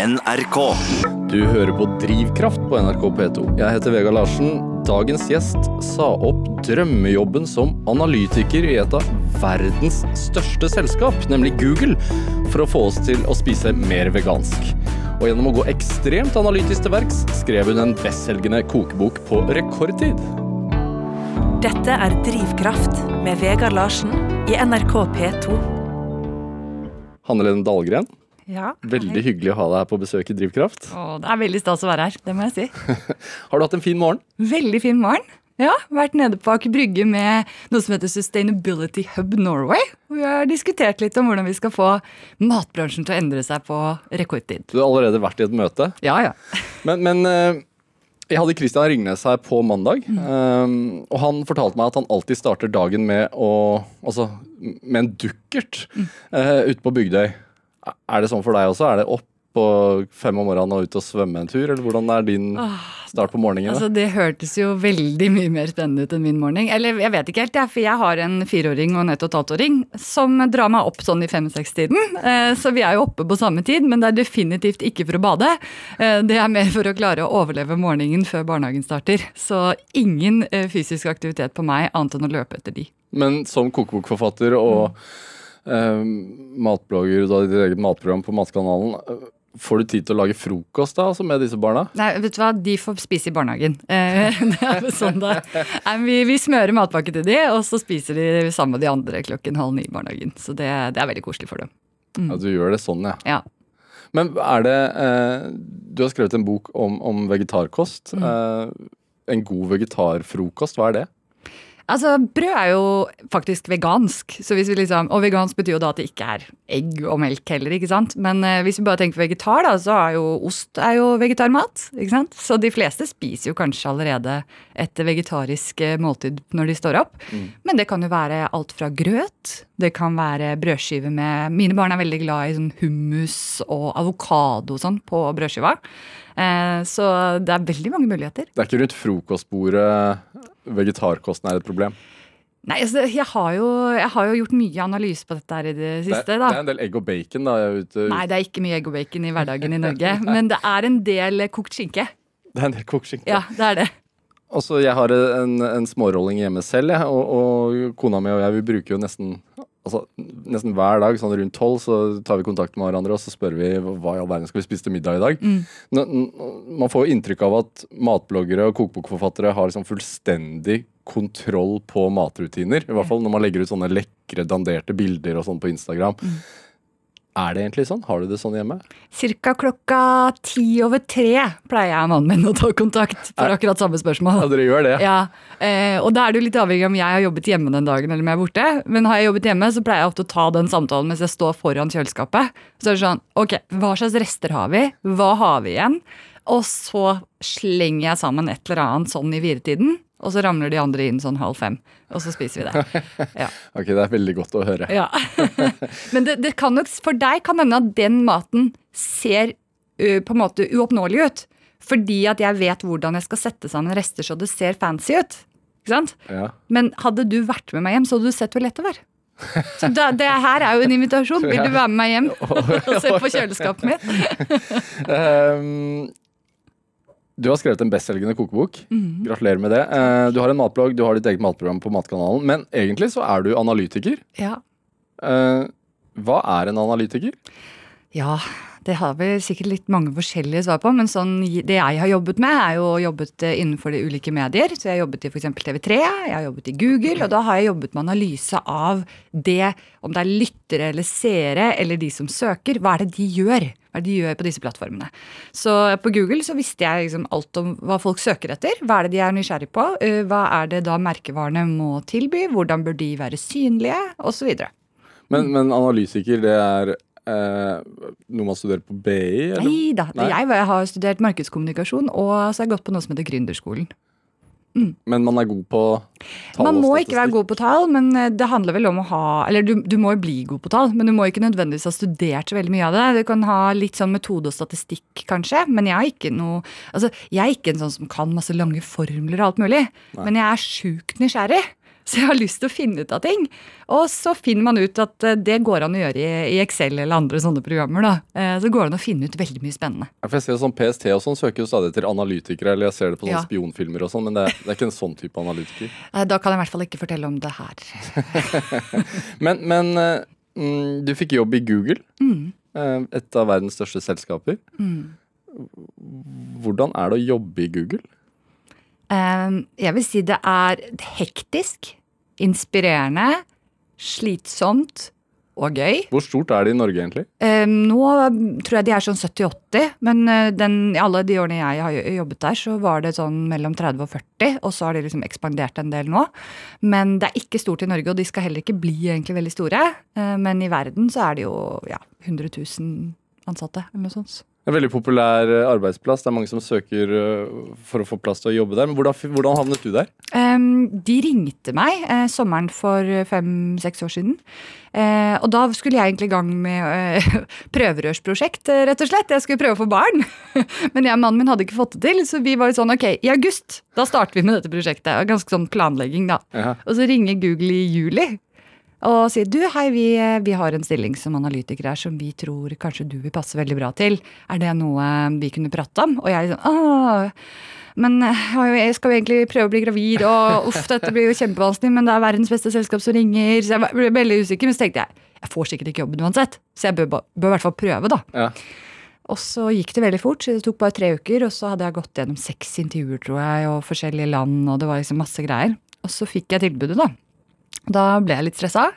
NRK. Du hører på Drivkraft på NRK P2. Jeg heter Vega Larsen. Dagens gjest sa opp drømmejobben som analytiker i et av verdens største selskap, nemlig Google, for å få oss til å spise mer vegansk. Og gjennom å gå ekstremt analytisk til verks, skrev hun en bestselgende kokebok på rekordtid. Dette er Drivkraft med Vegard Larsen i NRK P2. Hanne Lene Dahlgren, Ja, veldig hyggelig å ha deg her på besøk i Drivkraft. Åh, det er veldig stas å være her, det må jeg si. Har du hatt en fin morgen? Veldig fin morgen. Ja, Vært nede på Aker Brygge med noe som heter Sustainability Hub Norway. Vi har diskutert litt om hvordan vi skal få matbransjen til å endre seg på rekordtid. Du har allerede vært i et møte. Ja, ja. Men, men eh, jeg hadde Christian Ringnes her på mandag, mm. og han fortalte meg at han alltid starter dagen med, å, altså, med en dukkert uh, ute på Bygdøy. Er det sånn for deg også? Er det opp på fem om morgenen og ut og svømme en tur, eller hvordan er din start på morgenen? Altså, Det hørtes jo veldig mye mer spennende ut enn min morgen. Eller jeg vet ikke helt, jeg, for jeg har en fireåring og en ett og et halvt åring som drar meg opp sånn i fem-seks-tiden. Eh, Så vi er jo oppe på samme tid, men det er definitivt ikke for å bade. Eh, Det er mer for å klare å overleve morgenen før barnehagen starter. Så ingen eh, fysisk aktivitet på meg annet enn å løpe etter de. Men som kokebokforfatter og eh, matblogger, du har ditt eget matprogram på Matkanalen, eh, får du tid til å lage frokost da, altså med disse barna? Nei, vet du hva, de får spise i barnehagen. Eh, Det er sånn det. Nei, Vi, vi smører matpakke til de, og så spiser de sammen med de andre klokken halv ni i barnehagen. Så det, det er veldig koselig for dem. Ja, du gjør det sånn, ja. Ja. Men er det eh, Du har skrevet en bok om, om vegetarkost. Mm. Eh, en god vegetarfrokost, hva er det? Altså, Brød er jo faktisk vegansk, så hvis vi liksom, og vegansk betyr jo da at det ikke er egg og melk heller. ikke sant? Men eh, hvis vi bare tenker vegetar, da, så er jo ost er jo vegetarmat. ikke sant? Så de fleste spiser jo kanskje allerede et vegetarisk eh, måltid når de står opp. Men det kan jo være alt fra grøt, det kan være brødskive med Mine barn er veldig glad i sånn hummus og avokado og sånn på brødskiva. Eh, så det er veldig mange muligheter. Det er ikke rundt frokostbordet vegetarkosten er et problem. Nei, altså, jeg har, jo, jeg har jo gjort mye analyse på dette her i det Det, siste. det da. er en del egg og bacon da. Er ute, Nei, det er ikke mye egg og bacon i hverdagen i Norge. Men det er en del kokt skinke. det er en del kokt skinke. Ja, det er det. Altså, jeg har en, en smårolling hjemme selv, jeg, og, og kona mi og jeg vi bruker jo nesten Altså, nesten hver dag sånn rundt tolv så tar vi kontakt med hverandre og så spør vi hva i all verden skal vi spise til middag i dag. Nå- Man får jo inntrykk av at matbloggere og kokebokforfattere har liksom fullstendig kontroll på matrutiner. I hvert fall når man legger ut sånne lekre, danderte bilder og sånn på Instagram. Er det egentlig sånn? Har du det sånn hjemme? Cirka klokka ti over tre pleier jeg og mannen min å ta kontakt for akkurat samme spørsmål. Ja, dere gjør det? Ja, eh, og da er det jo litt avhengig om jeg har jobbet hjemme den dagen eller om jeg er borte. Men har jeg jobbet hjemme, så pleier jeg ofte å ta den samtalen mens jeg står foran kjøleskapet. Så er det sånn, ok, hva slags rester har vi? Hva har vi igjen? Og så slenger jeg sammen et eller annet sånn i firetiden. Og så ramler de andre inn sånn halv fem, og så spiser vi det. Ja. Ok, det er veldig godt å høre. Ja. Men det, det kan nok, for deg kan hende at den maten ser ø, på en måte uoppnåelig ut. Fordi at jeg vet hvordan jeg skal sette sammen rester så det ser fancy ut. Ikke sant? Ja. Men hadde du vært med meg hjem, så hadde du sett hvor lett det var. Så da, det her er jo en invitasjon. Vil du være med meg hjem og se på kjøleskapet mitt? Ehm, du har skrevet en bestselgende kokebok. Mm. Gratulerer med det. Eh, du har en matblogg, du har ditt eget matprogram på Matkanalen. Men egentlig så er du analytiker. Ja. Eh, hva er en analytiker? Ja, det har vi sikkert litt mange forskjellige svar på, men sånn, det jeg har jobbet med, er jo jobbet eh, innenfor de ulike medier. Så jeg har jobbet i f.eks. TV3, jeg har jobbet i Google, og da har jeg jobbet med analyse av det, om det er lyttere eller seere eller de som søker, hva er det de gjør? Hva er det de gjør på disse plattformene? Så på Google så visste jeg liksom alt om hva folk søker etter. Hva er det de er nysgjerrig på? eh, Hva er det da merkevarene må tilby? Hvordan bør de være synlige? Videre. Men, men analytiker, det er eh, noe man studerer på BI? Eller? Nei da. Nei? Jeg, har studert markedskommunikasjon, og så har jeg gått på noe som heter Gründerskolen. Men man er god på tall Man må ikke være god på tall, men eh, det handler vel om å ha Eller du, du må jo bli god på tall, men du må ikke nødvendigvis ha studert så veldig mye av det. Du kan ha litt sånn metode og statistikk, kanskje, men jeg er ikke noe Altså, jeg er ikke en sånn som kan masse lange formler og alt mulig, men jeg er sjukt nysgjerrig. Så jeg har lyst til å finne ut av ting. Og så finner man ut at eh, det går an å gjøre i, Excel eller andre sånne programmer. da. Eh, Så går det an å finne ut veldig mye spennende. Ja, For jeg ser sånn PST og sånn søker jo stadig etter analytikere, eller jeg ser det på sånne Ja. spionfilmer og sånn, men det, er- det er ikke en sånn type analytiker. Da kan jeg i hvert fall ikke fortelle om det her. Men, men eh, mm, du fikk jobb i Google, Mm. et av verdens største selskaper. Hvordan er det å jobbe i Google? Eh, Jeg vil si det er hektisk, inspirerende, slitsomt og gøy. Hvor stort er det i Norge, egentlig? Eh, Nå tror jeg de er sånn 70-80, men eh, den, alle de årene jeg har jobbet der, så var det sånn mellom 30 og 40, og så har de liksom ekspandert en del nå. Men det er ikke stort i Norge, og de skal heller ikke bli egentlig veldig store. Eh, Men i verden så er det jo ja, 100 000 ansatte, eller noe sånt. En veldig populær eh, arbeidsplass. Det er mange som søker eh, for å få plass til å jobbe der. Men hvordan, hvordan havnet du der? De ringte meg eh, sommeren for fem-seks år siden. Eh, og da skulle jeg egentlig i gang med prøverørsprosjekt, rett og slett. Jeg skulle prøve å få barn. Men jeg og mannen min hadde ikke fått det til, så vi var jo sånn ok, i august da starter vi med dette prosjektet. Ganske sånn planlegging, da. Ja. Og så ringer Google i juli og sier du, hei, vi, vi har en stilling som analytiker her som vi tror kanskje du vil passe veldig bra til. Er det noe vi kunne prate om? Og jeg sånn, åh, men jeg jo- jeg skal jo egentlig prøve å bli gravid, og uff, dette blir jo kjempevanskelig, men det er verdens beste selskap som ringer. Så jeg ble veldig usikker, men så tenkte jeg, jeg får sikkert ikke jobben uansett. Så jeg bør, bør i hvert fall prøve, da. Ja. Og så gikk det veldig fort, så det tok bare tre uker, og så hadde jeg gått gjennom seks intervjuer, tror jeg, og forskjellige land, og det var liksom masse greier. Og så fikk jeg tilbudet, da. Da ble jeg litt stressa.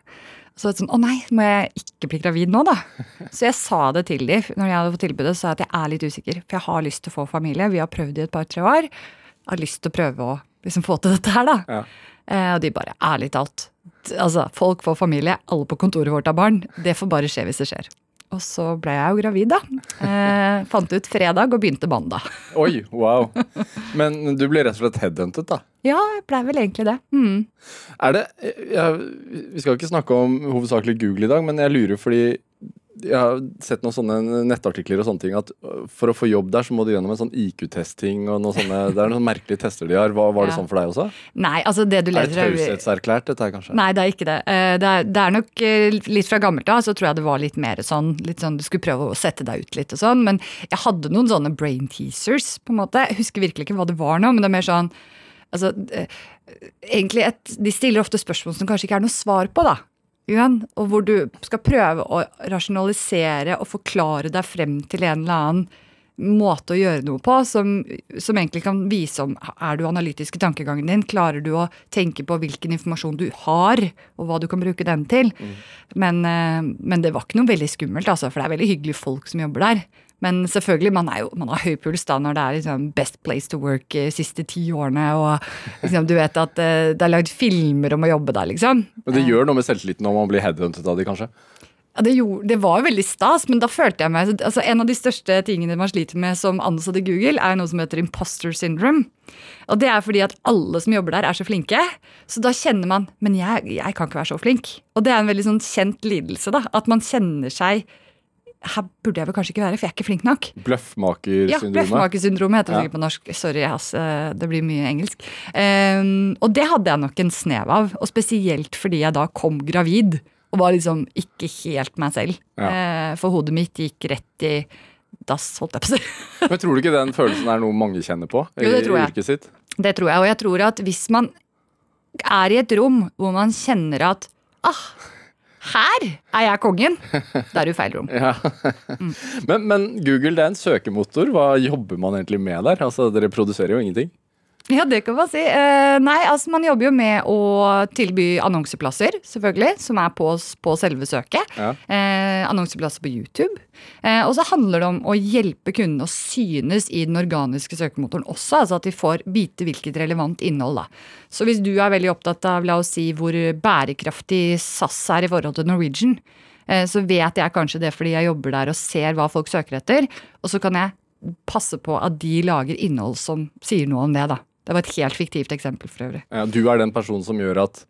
Så sånn, å nei, må jeg ikke bli gravid nå, da? Så jeg sa det til dem når jeg hadde fått tilbudet, sa jeg at jeg er litt usikker. For jeg har lyst til å få familie. Vi har prøvd i et par-tre år. Jeg har lyst til å prøve å liksom få til dette her, da. Ja. Eh, og de bare, ærlig talt. Altså, folk får familie, alle på kontoret vårt har barn. Det får bare skje hvis det skjer. Og så ble jeg jo gravid, da. Eh, fant ut fredag og begynte mandag. Oi, wow. Men du ble rett og slett headhuntet, da. Ja, jeg blei vel egentlig det. Mm. Er det jeg, Vi skal ikke snakke om hovedsakelig Google i dag, men jeg lurer fordi jeg har sett noen sånne nettartikler og sånne ting at øh, for å få jobb der, så må du gjennom en sånn IQ-testing og noen sånne Det er noen merkelige tester de har. Var, var det Ja. sånn for deg også? Nei, altså det du Er det taushetserklært, dette her, kanskje? Nei, det er ikke det. Eh, Det er, det er nok eh, litt fra gammelt av, så tror jeg det var litt mer sånn, litt sånn du skulle prøve å sette deg ut litt og sånn. Men jeg hadde noen sånne brain teasers, på en måte. Jeg husker virkelig ikke hva det var nå, men det er mer sånn Altså, eh, egentlig et, De stiller ofte spørsmål som kanskje ikke er noe svar på, da. Og hvor du skal prøve å rasjonalisere og forklare deg frem til en eller annen måte å gjøre noe på som, som egentlig kan vise om er du analytisk i tankegangen din. Klarer du å tenke på hvilken informasjon du har, og hva du kan bruke den til. Men, eh, men det var ikke noe veldig skummelt, altså, for det er veldig hyggelige folk som jobber der. Men selvfølgelig, man, jo, man har høy puls da når det er liksom best place to work de siste ti årene, og liksom, du vet at eh, det er lagd filmer om å jobbe der, liksom. Men det gjør noe med selvtilliten når man blir headhuntet av de, kanskje? Ja, det, gjorde, det var jo veldig stas, men da følte jeg meg altså En av de største tingene man sliter med som ansatt i Google, er noe som heter imposter syndrome. Og det er fordi at alle som jobber der, er så flinke. Så da kjenner man Men jeg, jeg kan ikke være så flink. Og det er en veldig sånn kjent lidelse, da. At man kjenner seg Her burde jeg vel kanskje ikke være, for jeg er ikke flink nok. Ja, Bløffmakersyndromet? Bløffmakersyndromet heter det Ja. sikkert på norsk. Sorry, ass, eh, det blir mye engelsk. Um, og det hadde jeg nok en snev av, og spesielt fordi jeg da kom gravid. Og var liksom ikke helt meg selv. Ja. Uh, for hodet mitt gikk rett i dass, holdt jeg på å si. Men tror du ikke den følelsen er noe mange kjenner på i, Jo, det tror i jeg. yrket sitt? Det tror jeg. Og jeg tror at hvis man er i et rom hvor man kjenner at ah, her er jeg kongen, da er du feil rom. Ja. men, men Google det er en søkemotor. Hva jobber man egentlig med der? Altså, Dere produserer jo ingenting. Ja, det kan man si. Eh, nei, altså man jobber jo med å tilby annonseplasser, selvfølgelig, som er på, på selve søket. Ja. Eh, annonseplasser på YouTube. Eh, og så handler det om å hjelpe kundene å synes i den organiske søkemotoren også, altså at de får vite hvilket relevant innhold. Da. Så hvis du er veldig opptatt av la oss si, hvor bærekraftig SAS er i forhold til Norwegian, så vet jeg kanskje det fordi jeg jobber der og ser hva folk søker etter. Og så kan jeg passe på at de lager innhold som sier noe om det. da. Det var et helt fiktivt eksempel for øvrig. Ja, du er den personen som gjør at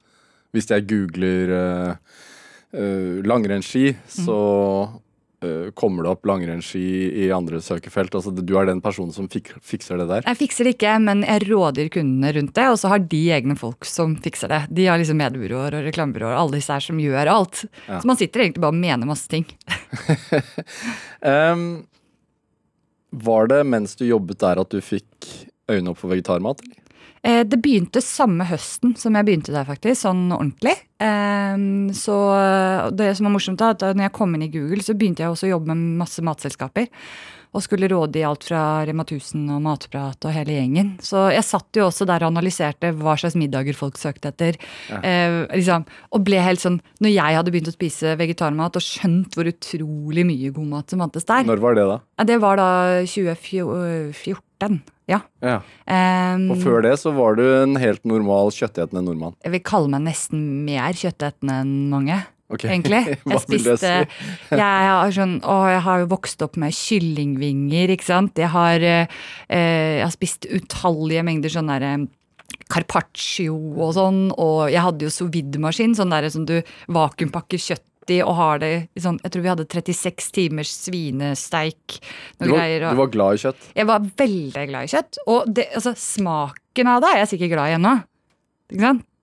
hvis jeg googler uh, langrennsski, så uh, kommer det opp langrennsski i andre søkefelt? Altså Du er den personen som fik fikser det der? Jeg fikser det ikke, men jeg rådgir kundene rundt det, og så har de egne folk som fikser det. De har liksom mediebyråer og reklamebyråer og alle disse her som gjør alt. Ja. Så man sitter egentlig bare og mener masse ting. um, var det mens du jobbet der at du fikk øynene opp for vegetarmat? Eh, Det begynte samme høsten som jeg begynte der, faktisk, sånn ordentlig. Eh, Så det som var morsomt, er at når jeg kom inn i Google, så begynte jeg også å jobbe med masse matselskaper. Og skulle råde i alt fra Rema 1000 og Matprat og hele gjengen. Så jeg satt jo også der og analyserte hva slags middager folk søkte etter. Eh, liksom, og ble helt sånn Når jeg hadde begynt å spise vegetarmat og skjønt hvor utrolig mye god mat som fantes der Når var det, da? Ja, Det var da 2014. Ja. Ja. Um, Og før det så var du en helt normal kjøttetende nordmann. Jeg vil kalle meg nesten mer kjøttetende enn mange. Ok. Egentlig. Jeg spiste si? jeg, har sånn, å, jeg har jo vokst opp med kyllingvinger, ikke sant. Jeg har, eh, eh, jeg har spist utallige mengder sånn derre carpaccio og sånn, og jeg hadde jo sous vide-maskin, sånn der som du vakuumpakker kjøtt i og har det sånn Jeg tror vi hadde 36 timers svinesteik. Du var, greier. du var glad i kjøtt? jeg var veldig glad i kjøtt. Og det, altså, smaken av det er jeg sikkert glad i ennå.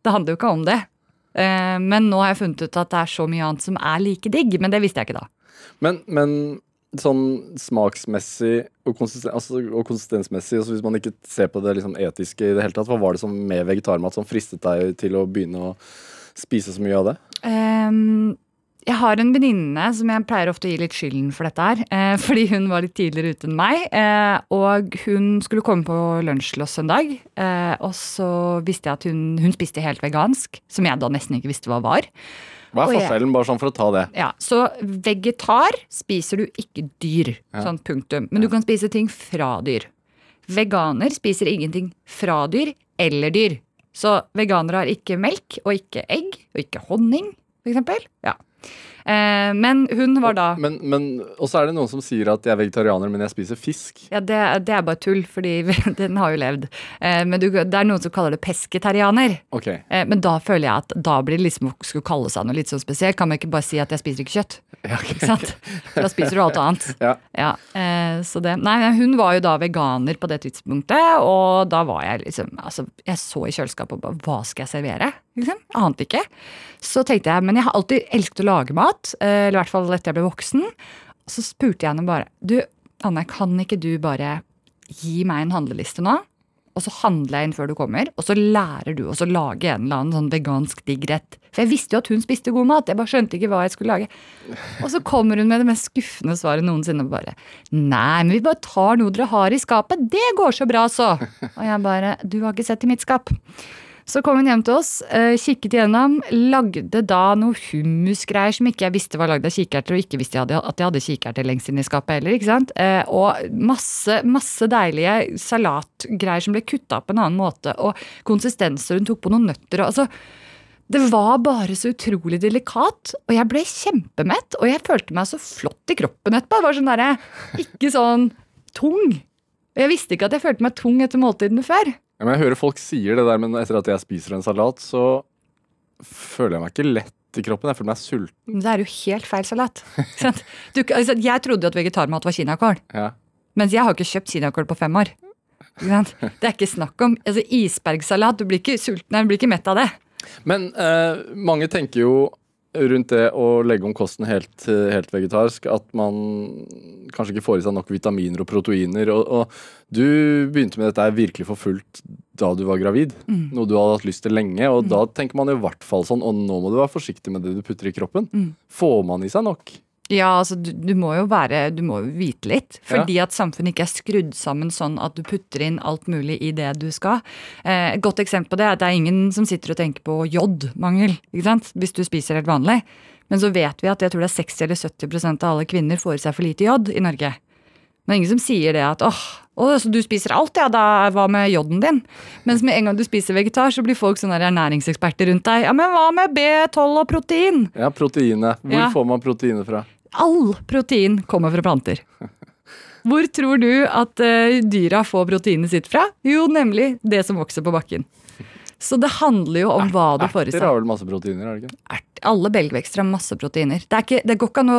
Det handler jo ikke om det. Eh, men nå har jeg funnet ut at det er så mye annet som er like digg. Men det visste jeg ikke da. Men, men sånn smaksmessig og, konsisten, altså, og konsistensmessig, altså hvis man ikke ser på det liksom etiske i det hele tatt, hva var det som med vegetarmat som fristet deg til å begynne å spise så mye av det? Ehm, jeg har en venninne som jeg pleier ofte å gi litt skylden for dette her. eh, fordi hun var litt tidligere ute enn meg. eh, og hun skulle komme på lunsj til oss en dag. eh, og så visste jeg at hun, hun spiste helt vegansk, som jeg da nesten ikke visste hva var. Hva er forskjellen, bare sånn for å ta det? Ja, Så vegetar spiser du ikke dyr. Ja. Sånn punktum. Men du kan spise ting fra dyr. Veganer spiser ingenting fra dyr eller dyr. Så veganere har ikke melk og ikke egg og ikke honning, f.eks. Ja. Eh, men hun var da Men, men også er det noen som sier at jeg er vegetarianer, men jeg spiser fisk. Ja, det, det er bare tull, fordi den har jo levd. Eh, men du, det er noen som kaller det pesketarianer. Okay. Eh, men da føler jeg at da blir det liksom skulle kalle seg noe litt sånn spesielt. Kan man ikke bare si at jeg spiser ikke kjøtt? Ja, okay. Ikke sant? Da spiser du alt annet. Ja. Ja, eh, så det, nei, hun var jo da veganer på det tidspunktet, og da var jeg liksom altså, Jeg så i kjøleskapet og bare Hva skal jeg servere? Liksom? Ante ikke. Så tenkte jeg, men jeg har alltid elsket å lage mat, eh, eller i hvert fall etter jeg ble voksen. Så spurte jeg henne bare Du, Anne, kan ikke du bare gi meg en handleliste nå? Og så handler jeg inn før du kommer, og så lærer du oss å lage en eller annen sånn vegansk digg rett. For jeg visste jo at hun spiste god mat, jeg bare skjønte ikke hva jeg skulle lage. Og så kommer hun med det mest skuffende svaret noensinne. og bare Nei, men vi bare tar noe dere har i skapet. Det går så bra, så. Og jeg bare Du har ikke sett i mitt skap. Så kom hun hjem til oss, eh, kikket igjennom, lagde da noe hummusgreier som ikke jeg visste var lagd av kikerter, og ikke visste jeg hadde, at jeg hadde kikerter lengst inn i skapet heller. ikke sant? Eh, Og masse, masse deilige salatgreier som ble kutta på en annen måte, og konsistenser. Hun tok på noen nøtter og altså det var bare så utrolig delikat, og jeg ble kjempemett. Og jeg følte meg så flott i kroppen etterpå. Det var sånn der, Ikke sånn tung. Og jeg visste ikke at jeg følte meg tung etter måltidene før. Ja, men jeg hører folk sier det der, men etter at jeg spiser en salat, så føler jeg meg ikke lett i kroppen. Jeg føler meg sulten. Men det er jo helt feil salat. Du, altså, jeg trodde jo at vegetarmat var kinakål, Ja. mens jeg har ikke kjøpt kinakål på fem år. Det er ikke snakk om altså, isbergsalat. Du blir ikke sulten, du blir ikke mett av det. Men eh, mange tenker jo rundt det å legge om kosten helt, helt vegetarisk, at man kanskje ikke får i seg nok vitaminer og proteiner. Og, og du begynte med dette virkelig for fullt da du var gravid, noe du hadde hatt lyst til lenge. Og da tenker man i hvert fall sånn, og nå må du være forsiktig med det du putter i kroppen. Får man i seg nok? Ja, altså du, du må jo være Du må jo vite litt. Fordi at samfunnet ikke er skrudd sammen sånn at du putter inn alt mulig i det du skal. Eh, et godt eksempel på det er at det er ingen som sitter og tenker på jodmangel, ikke sant? Hvis du spiser helt vanlig. Men så vet vi at jeg tror det er 60 eller 70% av alle kvinner får i seg for lite jod i Norge. Men ingen som sier det at åh, åh, så du spiser alt, ja, da hva med joden din? Mens med en gang du spiser vegetar, så blir folk sånne ernæringseksperter rundt deg. Ja, men hva med B12 og protein? Ja, proteinet. Hvor Ja. får man proteinet fra? All protein kommer fra planter. Hvor tror du at eh, dyra får proteinet sitt fra? Jo, nemlig det som vokser på bakken. Så det handler jo om hva du får i seg. Erter har vel masse proteiner, er det ikke? Ert, alle belgvekster har masse proteiner. Det, ikke, det går ikke an å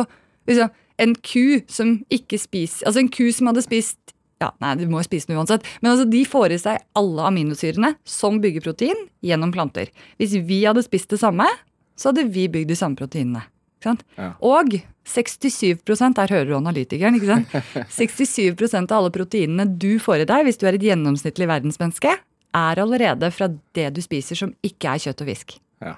liksom, en ku som ikke spiser Altså en ku som hadde spist ja, Nei, du må jo spise den uansett. Men altså, de får i seg alle aminosyrene som bygger protein, gjennom planter. Hvis vi hadde spist det samme, så hadde vi bygd de samme proteinene. Ja. Og 67 der hører du analytikeren, ikke sant? 67% av alle proteinene du får i deg hvis du er et gjennomsnittlig verdensmenneske, er allerede fra det du spiser som ikke er kjøtt og fisk. Ja.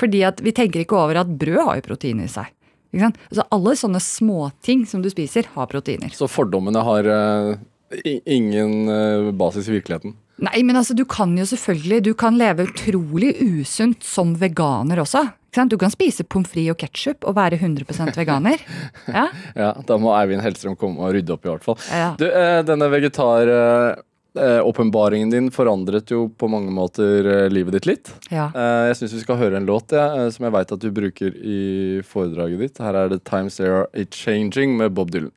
Fordi at vi tenker ikke over at brød har jo protein i seg. Ikke sant? Altså alle sånne småting som du spiser, har proteiner. Så fordommene har uh, ingen uh, basis i virkeligheten. Nei, men altså, du kan jo selvfølgelig Du kan leve utrolig usunt som veganer også. Du kan spise pommes frites og ketsjup og være 100 veganer. Ja? Ja, Da må Eivind Hellstrøm komme og rydde opp, i hvert fall. Ja. Du, eh, denne vegetar-åpenbaringen din forandret jo på mange måter eh, livet ditt litt. ja. Eh, jeg syns vi skal høre en låt ja, eh, som jeg veit at du bruker i foredraget ditt. Her er det 'Times They Are It Changing' med Bob Dylan.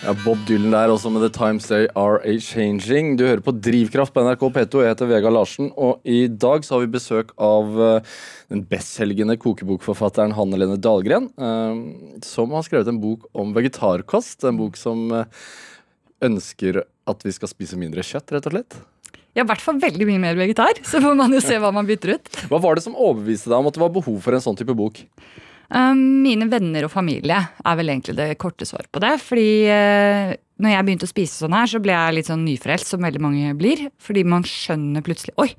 Ja, Bob Dylan der også med The Times They Are A Changing. Du hører på Drivkraft på NRK P2. Jeg heter Vegard Larsen, og i dag så har vi besøk av eh, den bestselgende kokebokforfatteren Hanne Lene Dahlgren, eh, som har skrevet en bok om vegetarkost. En bok som eh, ønsker at vi skal spise mindre kjøtt, rett og slett. Ja, i hvert fall veldig mye mer vegetar. Så får man jo se hva man bytter ut. Hva var det som overbeviste deg om at det var behov for en sånn type bok? Um, mine venner og familie er vel egentlig det korte svaret på det. Fordi uh, når jeg begynte å spise sånn her, så ble jeg litt sånn nyfrelst, som veldig mange blir. Fordi man skjønner plutselig Oi,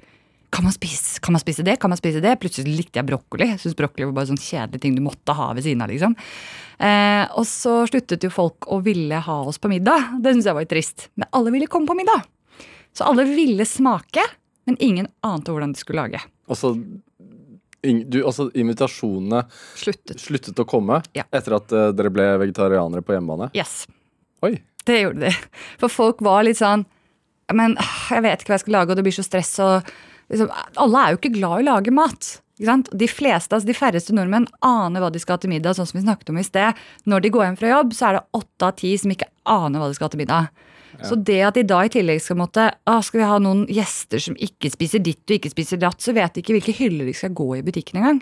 kan man spise, kan man spise det? Kan man spise det? Plutselig likte jeg brokkoli. Jeg synes brokkoli var bare sånn kjedelig ting du måtte ha ved siden av. liksom. Eh, og så sluttet jo folk å ville ha oss på middag. Det syns jeg var litt trist. Men alle ville komme på middag. Så alle ville smake, men ingen ante hvordan de skulle lage. Og ing- du, altså invitasjonene Sluttet. sluttet å komme Ja. etter at uh, dere ble vegetarianere på hjemmebane? Yes. Oi. Det gjorde de. For folk var litt sånn Men øh, jeg vet ikke hva jeg skal lage, og det blir så stress. og liksom, Alle er jo ikke glad i å lage mat. De fleste, altså de færreste nordmenn aner hva de skal ha til middag. sånn som vi snakket om i sted. Når de går hjem fra jobb, så er det åtte av ti som ikke aner hva de skal ha til middag. Så det at de da i tillegg skal måtte ah, Skal vi ha noen gjester som ikke spiser ditt og ikke spiser datt, så vet de ikke hvilke hyller de skal gå i butikken engang.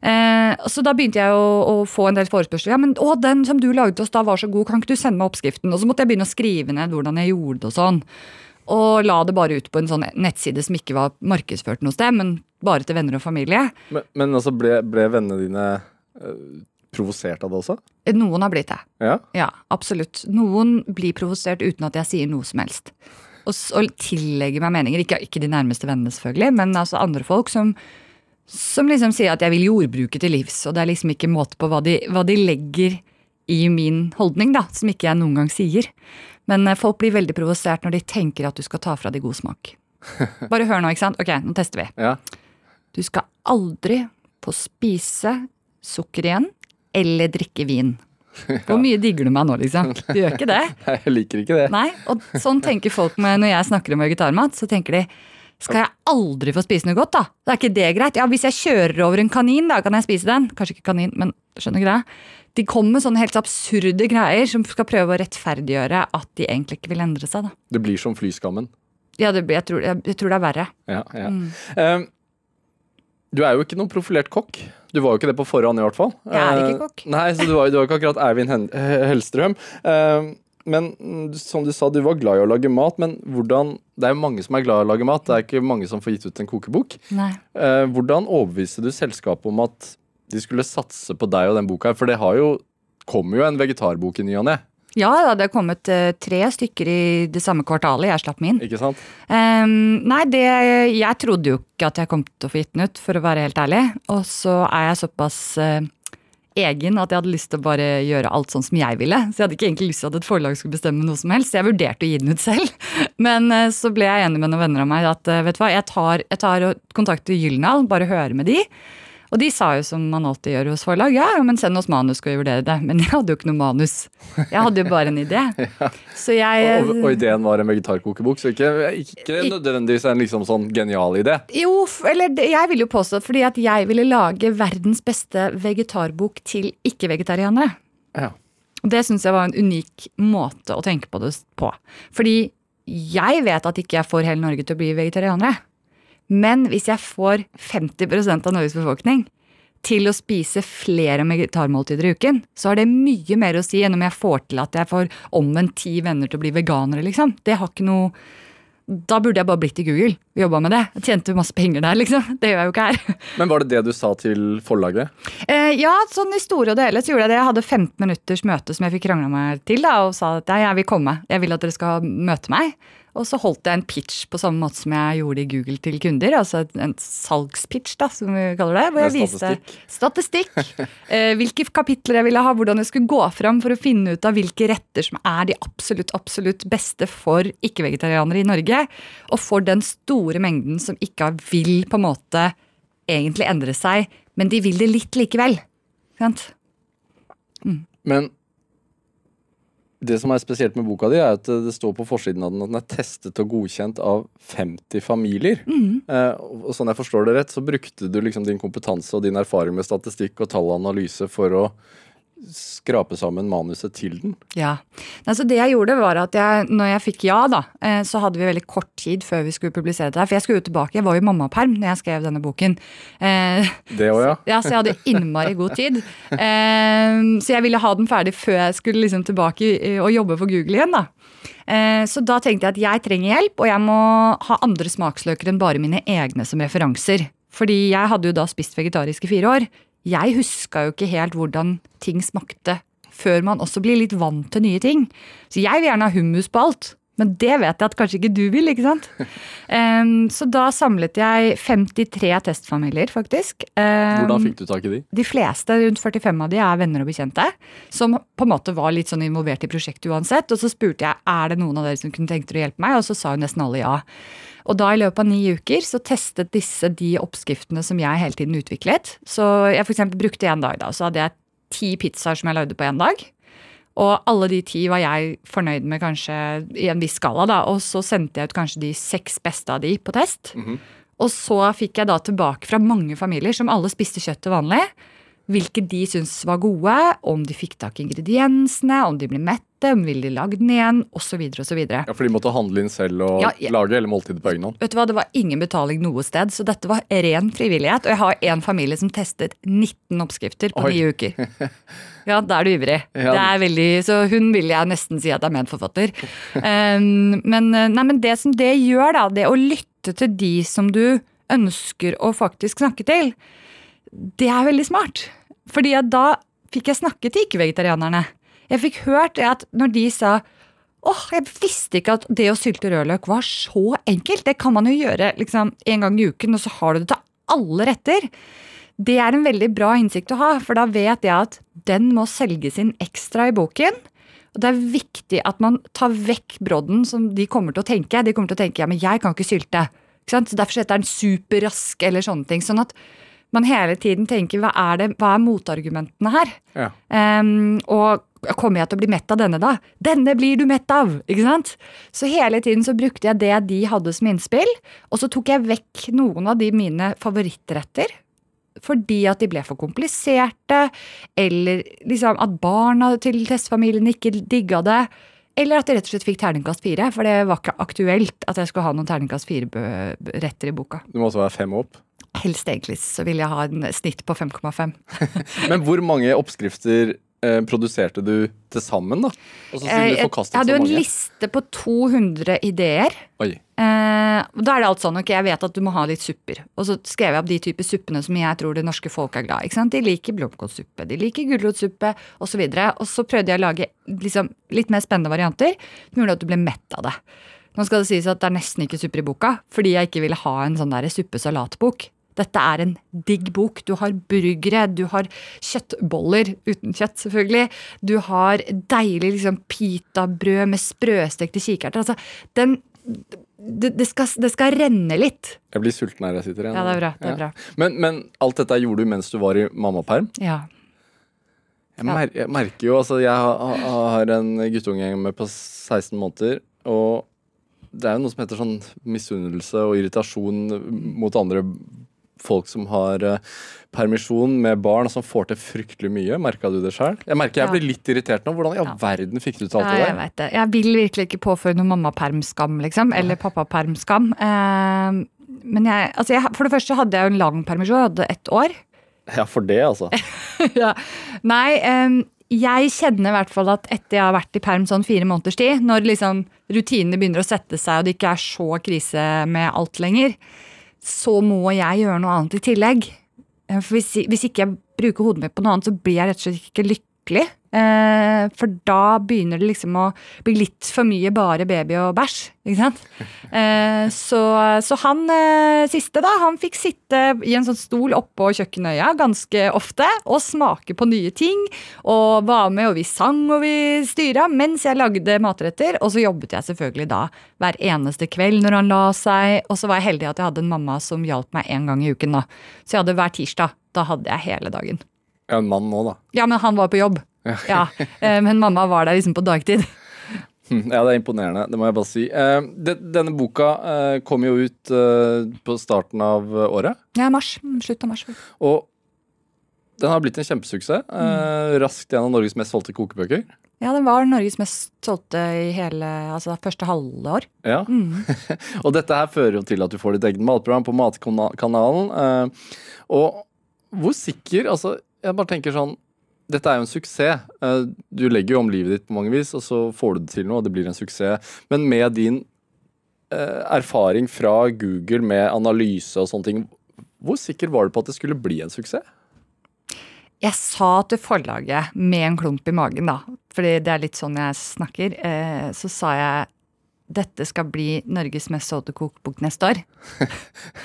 Eh, så da begynte jeg å, å få en del forespørsler. Ja, men å, den som du lagde til oss da var så god, kan ikke du sende meg oppskriften? Og så måtte jeg begynne å skrive ned hvordan jeg gjorde det og sånn. Og la det bare ut på en sånn nettside som ikke var markedsført noe sted, men bare til venner og familie. Men, men altså, ble, ble vennene dine eh, provosert av det også? Noen har blitt det. Ja? Ja, absolutt. Noen blir provosert uten at jeg sier noe som helst. Og, og tillegger meg meninger. Ikke, ikke de nærmeste vennene, selvfølgelig, men altså andre folk som, som liksom sier at jeg vil jordbruket til livs. Og det er liksom ikke måte på hva de, hva de legger i min holdning, da, som ikke jeg noen gang sier. Men eh, folk blir veldig provosert når de tenker at du skal ta fra de god smak. Bare hør nå, ikke sant? Ok, nå tester vi. ja. Du skal aldri få spise sukker igjen eller drikke vin. Hvor mye digger du meg nå, liksom? Du gjør ikke det? Nei, jeg liker ikke det. Nei, og sånn tenker folk med når jeg snakker om vegetarmat. Så tenker de skal jeg aldri få spise noe godt, da? Det er ikke det greit. Ja, hvis jeg kjører over en kanin, da kan jeg spise den. Kanskje ikke kanin, men skjønner greia. De kommer med sånne helt absurde greier som skal prøve å rettferdiggjøre at de egentlig ikke vil endre seg, da. Det blir som flyskammen. Ja, det, jeg, tror, jeg, jeg tror det er verre. Ja, ja. Mm. Eh, du er jo ikke noen profilert kokk. Du var jo ikke det på forhånd, i hvert fall. Jeg er ikke Eh, kokk. Nei, så du var, du var ikke akkurat Eivind Hellstrøm. Eh, men som du sa, du var glad i å lage mat. Men hvordan Det er jo mange som er glad i å lage mat. Det er ikke mange som får gitt ut en kokebok. Nei. Eh, hvordan overbeviste du selskapet om at de skulle satse på deg og den boka her? For det har jo kommer jo en vegetarbok i ny og ne, Ja det hadde kommet eh, tre stykker i det samme kvartalet. Jeg slapp min. ikke sant? Um, nei, det Jeg trodde jo ikke at jeg kom til å få gitt den ut, for å være helt ærlig. Og så er jeg såpass uh, egen at jeg hadde lyst til å bare gjøre alt sånn som jeg ville. Så jeg hadde ikke egentlig lyst til at et forlag skulle bestemme noe som helst. Jeg vurderte å gi den ut selv. Men uh, så ble jeg enig med noen venner av meg at uh, vet du hva, jeg tar, jeg tar kontakt med Gyldendal, bare hører med de. Og de sa jo som man alltid gjør hos forlag, ja, ja, men send oss manus, skal vi vurdere det. Men jeg hadde jo ikke noe manus. Jeg hadde jo bare en idé. Så jeg Og, og ideen var en vegetarkokebok, så ikke, ikke nødvendigvis en liksom sånn genial idé. Jo, eller jeg vil jo påstå fordi at jeg ville lage verdens beste vegetarbok til ikke-vegetarianere. Ja. Og det syns jeg var en unik måte å tenke på det på. Fordi jeg vet at ikke jeg får hele Norge til å bli vegetarianere. Men hvis jeg får 50% av Norges befolkning til å spise flere vegetarmåltider i uken, så har det mye mer å si enn om jeg får til at jeg får omvendt ti venner til å bli veganere, liksom. Det har ikke noe Da burde jeg bare blitt i Google og jobba med det. Jeg tjente masse penger der, liksom. Det gjør jeg jo ikke her. Men var det det du sa til forlaget? Eh, ja, sånn i store og dele så gjorde jeg det. Jeg hadde 15 minutters møte som jeg fikk krangla meg til, da, og sa at jeg vil komme. Jeg vil at dere skal møte meg. Og så holdt jeg en pitch på samme måte som jeg gjorde i Google til kunder. Altså en salgspitch, da, som vi kaller det. Hvor jeg viste statistikk. eh, hvilke kapitler jeg ville ha, hvordan jeg skulle gå fram for å finne ut av hvilke retter som er de absolutt, absolutt beste for ikke-vegetarianere i Norge. Og for den store mengden som ikke vil på en måte egentlig endre seg, men de vil det litt likevel. Sant? Mm. Men det som er spesielt med boka di, er at det står på forsiden av den at den er testet og godkjent av 50 familier. Eh, og sånn jeg forstår det rett, så brukte du liksom din kompetanse og din erfaring med statistikk og tallanalyse for å skrape sammen manuset til den. Ja. Altså det jeg gjorde, var at jeg, når jeg fikk ja, da, eh, så hadde vi veldig kort tid før vi skulle publisere det. For jeg skulle jo tilbake. Jeg var jo mammaperm når jeg skrev denne boken. Eh, Det òg, ja. Ja, så jeg hadde innmari god tid. Eh, så jeg ville ha den ferdig før jeg skulle liksom tilbake og jobbe for Google igjen. da. Så da tenkte jeg at jeg trenger hjelp, og jeg må ha andre smaksløker enn bare mine egne som referanser. Fordi jeg hadde jo da spist vegetarisk i fire år. Jeg huska jo ikke helt hvordan ting smakte før man også blir litt vant til nye ting. Så jeg vil gjerne ha hummus på alt. Men det vet jeg at kanskje ikke du vil, ikke sant? Um, så da samlet jeg 53 testfamilier, faktisk. Um, Hvordan fikk du tak i de? de fleste, rundt 45 av de, er venner og bekjente. Som på en måte var litt sånn involvert i prosjektet uansett. Og så spurte jeg er det noen av dere som kunne tenkt dere å hjelpe meg, og så sa jo nesten alle ja. Og da i løpet av ni uker så testet disse de oppskriftene som jeg hele tiden utviklet. Så jeg eksempel brukte en dag, da. Så hadde jeg ti pizzaer som jeg lagde på én dag. Og alle de ti var jeg fornøyd med kanskje i en viss skala, da. Og så sendte jeg ut kanskje de seks beste av de på test. Og så fikk jeg da tilbake fra mange familier som alle spiste kjøtt til vanlig. Hvilke de syns var gode, om de fikk tak i ingrediensene, om de ble mette, om ville de lagd den igjen, osv. osv. Ja, For de måtte handle inn selv og Ja, ja. lage hele måltidet på egen hånd? Vet du hva, Det var ingen betaling noe sted, så dette var ren frivillighet. Og jeg har en familie som testet 19 oppskrifter på ni uker. Ja, da er du ivrig. Ja. Det er veldig, så hun vil jeg nesten si at er medforfatter. Um, men, eh, nei, men det som det gjør, da, det å lytte til de som du ønsker å faktisk snakke til, det er veldig smart. Fordi da fikk jeg snakke til ikke-vegetarianerne. Jeg fikk hørt at når de sa åh, jeg visste ikke at det å sylte rødløk var så enkelt. Det kan man jo gjøre liksom en gang i uken, og så har du det til alle retter. Det er en veldig bra innsikt å ha, for da vet jeg at den må selges inn ekstra i boken. Og det er viktig at man tar vekk brodden som de kommer til å tenke. De kommer til å tenke ja, men jeg kan ikke sylte. Ikke sant? Så Derfor heter den superrask eller sånne ting. Sånn at man hele tiden tenker hva er, det, hva er motargumentene her? Ja. Um, og kommer jeg til å bli mett av denne, da? Denne blir du mett av! Ikke sant? Så hele tiden så brukte jeg det de hadde som innspill, og så tok jeg vekk noen av de mine favorittretter. Fordi at de ble for kompliserte, eller liksom at barna til testfamilien ikke digga det. Eller at jeg rett og slett fikk terningkast fire, for det var ikke aktuelt at jeg skulle ha noen terningkast fire-retter i boka. Du må også være fem opp. Helst egentlig så vil jeg ha en snitt på 5,5. Men hvor mange oppskrifter eh, produserte du til sammen, da? Og så siden Eh, du Jeg, jeg hadde jo en liste på 200 ideer. Oi. Eh, da er det alt sånn, ok, jeg vet at du må ha litt supper. Og så skrev jeg opp de typer suppene som jeg tror det norske folk er glad i. ikke sant? De liker blomkålsuppe, de liker gulrotsuppe osv. Og, så og så prøvde jeg å lage liksom, litt mer spennende varianter som gjorde at du ble mett av det. Nå skal det sies at det er nesten ikke supper i boka, fordi jeg ikke ville ha en sånn suppesalatbok. Dette er en digg bok. Du har burgere, du har kjøttboller uten kjøtt, selvfølgelig. Du har deilig liksom, pitabrød med sprøstekte kikerter. Altså, den, det, det, skal, det skal renne litt. Jeg blir sulten her jeg sitter igjen. Ja, det er bra. det er bra. Men, men alt dette gjorde du mens du var i mammaperm? Ja. Jeg, mer, jeg merker jo, altså jeg har, har en guttunge med på 16 måneder, og det er jo noe som heter sånn misunnelse og irritasjon mot andre folk som har eh, permisjon med barn, som får til fryktelig mye. Merka du det sjøl? Jeg merker jeg Ja. blir litt irritert nå. Hvordan i all Ja. verden fikk du til alt Ja, det jeg vet det. Jeg vil virkelig ikke påføre noe mammapermskam, liksom. Eller pappapermskam. Eh, men jeg, altså jeg, for det første hadde jeg jo en lang permisjon, jeg hadde ett år. Ja, for det, altså. ja. Nei, jeg kjenner i hvert fall at etter jeg har vært i perm sånn fire måneders tid, når liksom rutinene begynner å sette seg og det ikke er så krise med alt lenger, så må jeg gjøre noe annet i tillegg. Eh, For hvis, hvis ikke jeg bruker hodet mitt på noe annet, så blir jeg rett og slett ikke lykkelig. Eh, for da begynner det liksom å bli litt for mye bare baby og bæsj. Ikke sant? Eh, så, så han eh, siste, da, han fikk sitte i en sånn stol oppå kjøkkenøya ganske ofte og smake på nye ting. Og var med, og vi sang og vi styra mens jeg lagde matretter. Og så jobbet jeg selvfølgelig da hver eneste kveld når han la seg. Og så var jeg heldig at jeg hadde en mamma som hjalp meg en gang i uken. da. Så jeg hadde hver tirsdag. Da hadde jeg hele dagen. Er en mann nå, da. Ja, men han var på jobb. Ja, eh, Men mamma var der liksom på dagtid. Ja, det er imponerende, det må jeg bare si. Eh, denne boka eh, kom jo ut på starten av året. Ja, mars. Mm, Slutt av mars. Og den har blitt en kjempesuksess. Mm. raskt en av Norges mest solgte kokebøker. Ja, den var Norges mest solgte i hele altså første halvår. Ja. og dette her fører jo til at du får ditt eget matprogram på Matkanalen. Og hvor sikker Altså, jeg bare tenker sånn Dette er jo en suksess. Eh, du legger jo om livet ditt på mange vis, og så får du det til noe, og det blir en suksess. Men med din eh, erfaring fra Google med analyse og sånne ting, hvor sikker var du på at det skulle bli en suksess? Jeg sa til forlaget med en klump i magen, da, fordi det er litt sånn jeg snakker, eh, så sa jeg dette skal bli Norges mest solgte kokebok neste år.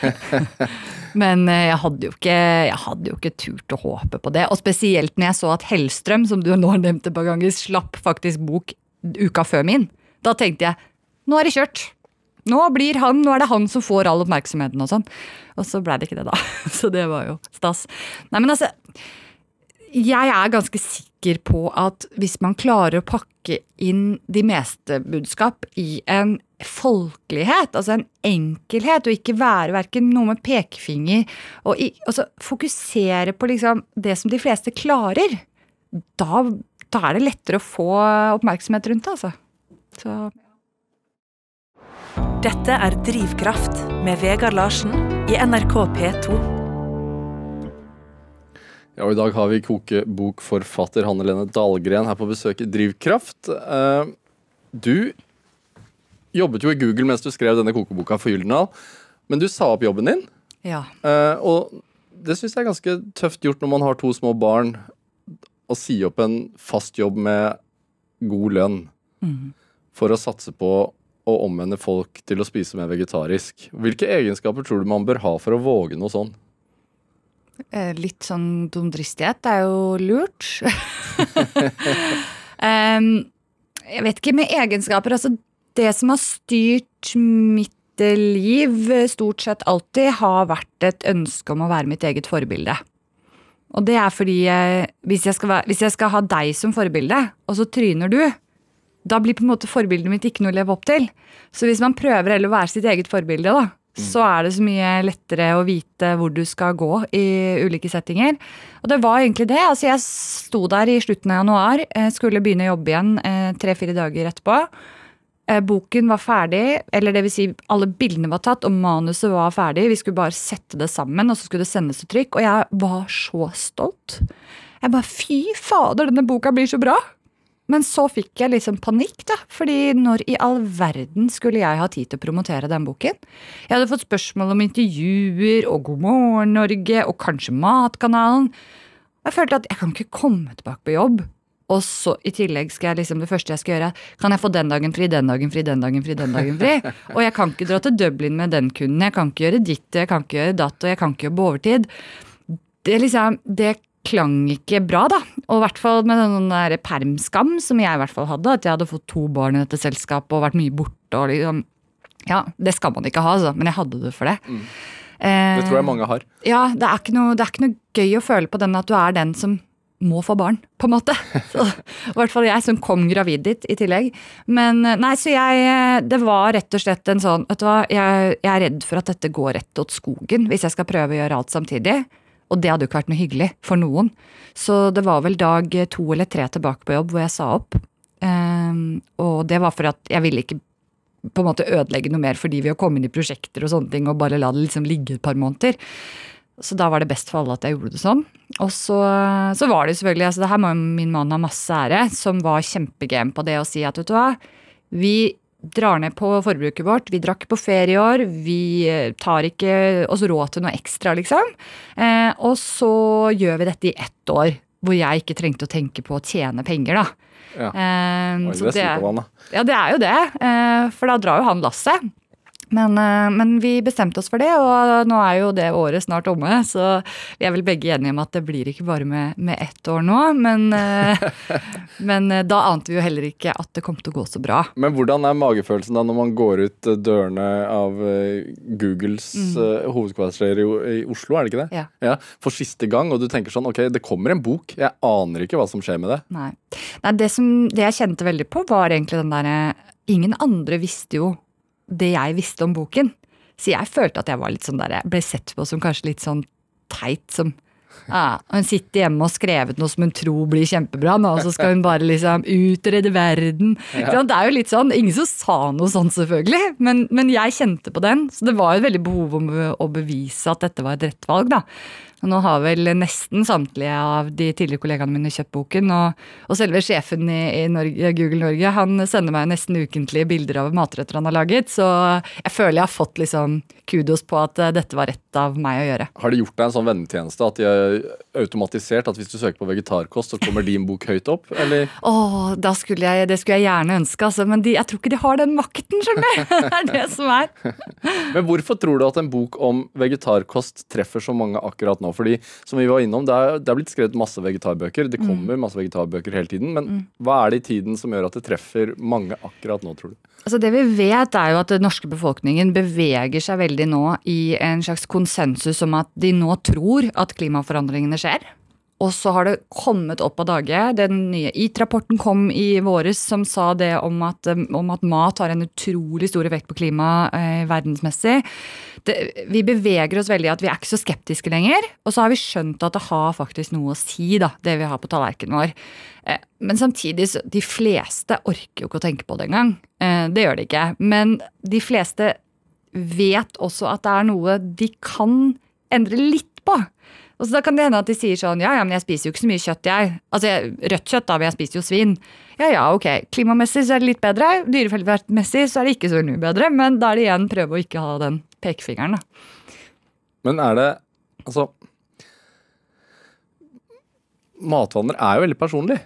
Men eh, jeg hadde, jo ikke, jeg hadde jo ikke turt å håpe på det. Og spesielt når jeg så at Hellstrøm, som du nå har nevnt et par ganger, slapp faktisk bok uka før min. Da tenkte jeg nå er det kjørt. Nå blir han, nå er det han som får all oppmerksomheten og sånn. Og så ble det ikke det, da. Så det var jo stas. Nei, men altså jeg er ganske sikker på at hvis man klarer å pakke inn de meste budskap i en folkelighet, altså en enkelhet, og ikke være verken noe med pekefinger og i, altså fokusere på liksom det som de fleste klarer, da, da er det lettere å få oppmerksomhet rundt det, altså. Så Dette er Drivkraft med Vegard Larsen i NRK P2. Ja, og I dag har vi kokebokforfatter Hanne Lene Dahlgren her på besøk i Drivkraft. Eh, du jobbet jo i Google mens du skrev denne kokeboka for Gyldendal, men du sa opp jobben din. ja. eh, og det syns jeg er ganske tøft gjort når man har to små barn, å si opp en fast jobb med god lønn for å satse på å omvende folk til å spise mer vegetarisk. Hvilke egenskaper tror du man bør ha for å våge noe sånn? Eh, Litt sånn dumdristighet er jo lurt. um, jeg vet ikke med egenskaper. Altså, det som har styrt mitt eh, liv eh, stort sett alltid har vært et ønske om å være mitt eget forbilde. Og det er fordi eh, hvis, jeg skal være, hvis jeg skal ha deg som forbilde, og så tryner du, da blir på en måte forbildet mitt ikke noe å leve opp til. Så hvis man prøver heller å være sitt eget forbilde, da, så er det så mye lettere å vite hvor du skal gå i ulike settinger. Og det var egentlig det. Altså, jeg sto der i slutten av januar, eh, skulle begynne å jobbe igjen eh, tre-fire dager etterpå. Eh, Boken var ferdig, eller det vil si alle bildene var tatt, og manuset var ferdig. Vi skulle bare sette det sammen, og så skulle det sendes til trykk. Og jeg var så stolt. Jeg bare fy fader, denne boka blir så bra! Men så fikk jeg liksom panikk, da. Fordi når i all verden skulle jeg ha tid til å promotere den boken? Jeg hadde fått spørsmål om intervjuer og God morgen Norge og kanskje Matkanalen. Jeg følte at jeg kan ikke komme tilbake på jobb. Og så i tillegg skal jeg liksom det første jeg skal gjøre, kan jeg få den dagen fri, den dagen fri, den dagen fri, den dagen fri? Og jeg kan ikke dra til Dublin med den kunden, jeg kan ikke gjøre ditt, jeg kan ikke gjøre datt, og jeg kan ikke jobbe overtid. Det liksom, det klang ikke bra, da. Og i hvert fall med den der permskam som jeg i hvert fall hadde. At jeg hadde fått to barn i dette selskapet og vært mye borte. og liksom, Ja, det skal man ikke ha, altså, men jeg hadde det for det. Eh, Det tror jeg mange har. Ja, det er, ikke noe, det er ikke noe gøy å føle på den at du er den som må få barn, på en måte. Så, I hvert fall jeg som kom gravid dit i tillegg. Men eh, nei, så jeg Det var rett og slett en sånn Vet du hva, jeg, jeg er redd for at dette går rett åt skogen hvis jeg skal prøve å gjøre alt samtidig. Og det hadde jo ikke vært noe hyggelig for noen. Så det var vel dag to eller tre tilbake på jobb hvor jeg sa opp. Ehm, og det var for at jeg ville ikke på en måte ødelegge noe mer for de ved å komme inn i prosjekter og sånne ting og bare la det liksom ligge et par måneder. Så da var det best for alle at jeg gjorde det sånn. Og så, så var det selvfølgelig, altså det her må jo min mann ha masse ære, som var kjempegame på det å si at vet du hva, vi drar ned på forbruket vårt, vi drakk på ferie i år, vi eh, tar ikke oss råd til noe ekstra, liksom. Eh, og så gjør vi dette i ett år, hvor jeg ikke trengte å tenke på å tjene penger, da. Ja. Eh, så det er ja, det er jo det. eh, For da drar jo han lasset. Men, eh, men vi bestemte oss for det, og nå er jo det året snart omme. Så vi er vel begge enige om at det blir ikke bare med, med ett år nå. Men, eh, men eh, da ante vi jo heller ikke at det kom til å gå så bra. Men hvordan er magefølelsen da når man går ut dørene av Googles mm. hovedkvarter i, i Oslo, er det ikke det? Ja. For siste gang, og du tenker sånn ok, det kommer en bok, jeg aner ikke hva som skjer med det. Nei. Nei det, som, det jeg kjente veldig på, var egentlig den derre Ingen andre visste jo det jeg visste om boken. Så jeg følte at jeg var litt sånn der, jeg ble sett på som kanskje litt sånn teit. som ja, Hun sitter hjemme og skrevet noe som hun tror blir kjempebra, nå, og så skal hun bare liksom utrede verden. Ja. Det er jo litt sånn, Ingen som sa noe sånn, selvfølgelig, men, men jeg kjente på den. Så det var jo et veldig behov om å bevise at dette var et rett valg. da. Nå har vel nesten samtlige av de tidligere kollegaene mine kjøpt boken. Og, og selve sjefen i, i Norge, Google Norge han sender meg nesten ukentlige bilder av matretter han har laget. Så jeg føler jeg har fått liksom kudos på at eh, dette var rett av meg å gjøre. Har de gjort deg en sånn vennetjeneste at de har automatisert at hvis du søker på vegetarkost, så kommer din bok høyt opp? Eller Åh, da skulle jeg, Det skulle jeg gjerne ønske, altså, men de, jeg tror ikke de har den makten, skjønner du. Det er det som er. Men hvorfor tror du at en bok om vegetarkost treffer så mange akkurat nå? Fordi som vi var innom, det er, det er blitt skrevet masse vegetarbøker. Det kommer masse vegetarbøker hele tiden. Men hva er det i tiden som gjør at det treffer mange akkurat nå, tror du? Altså Det vi vet, er jo at den norske befolkningen beveger seg veldig nå i en slags konsensus om at de nå tror at klimaforandringene skjer. Og så har det kommet opp av dage. Den nye IT-rapporten kom i våres som sa det om at, um, om at mat har en utrolig stor effekt på klimaet eh, verdensmessig. Det, vi beveger oss veldig i at vi er ikke så skeptiske lenger. Og så har vi skjønt at det har faktisk noe å si, da, det vi har på tallerkenen vår. Eh, men samtidig, de fleste orker jo ikke å tenke på det engang. Eh, det gjør de ikke. Men de fleste vet også at det er noe de kan endre litt på. Og så da kan det hende at de sier sånn ja ja, men jeg spiser jo ikke så mye kjøtt, jeg. Altså jeg, rødt kjøtt, da, men jeg spiser jo svin. Ja ja, ok. Klimamessig så er det litt bedre. Dyrevelferdsmessig så er det ikke så mye bedre. Men da er det igjen prøve å ikke ha den pekefingeren, da. Men er det Altså Matvaner er jo veldig personlig.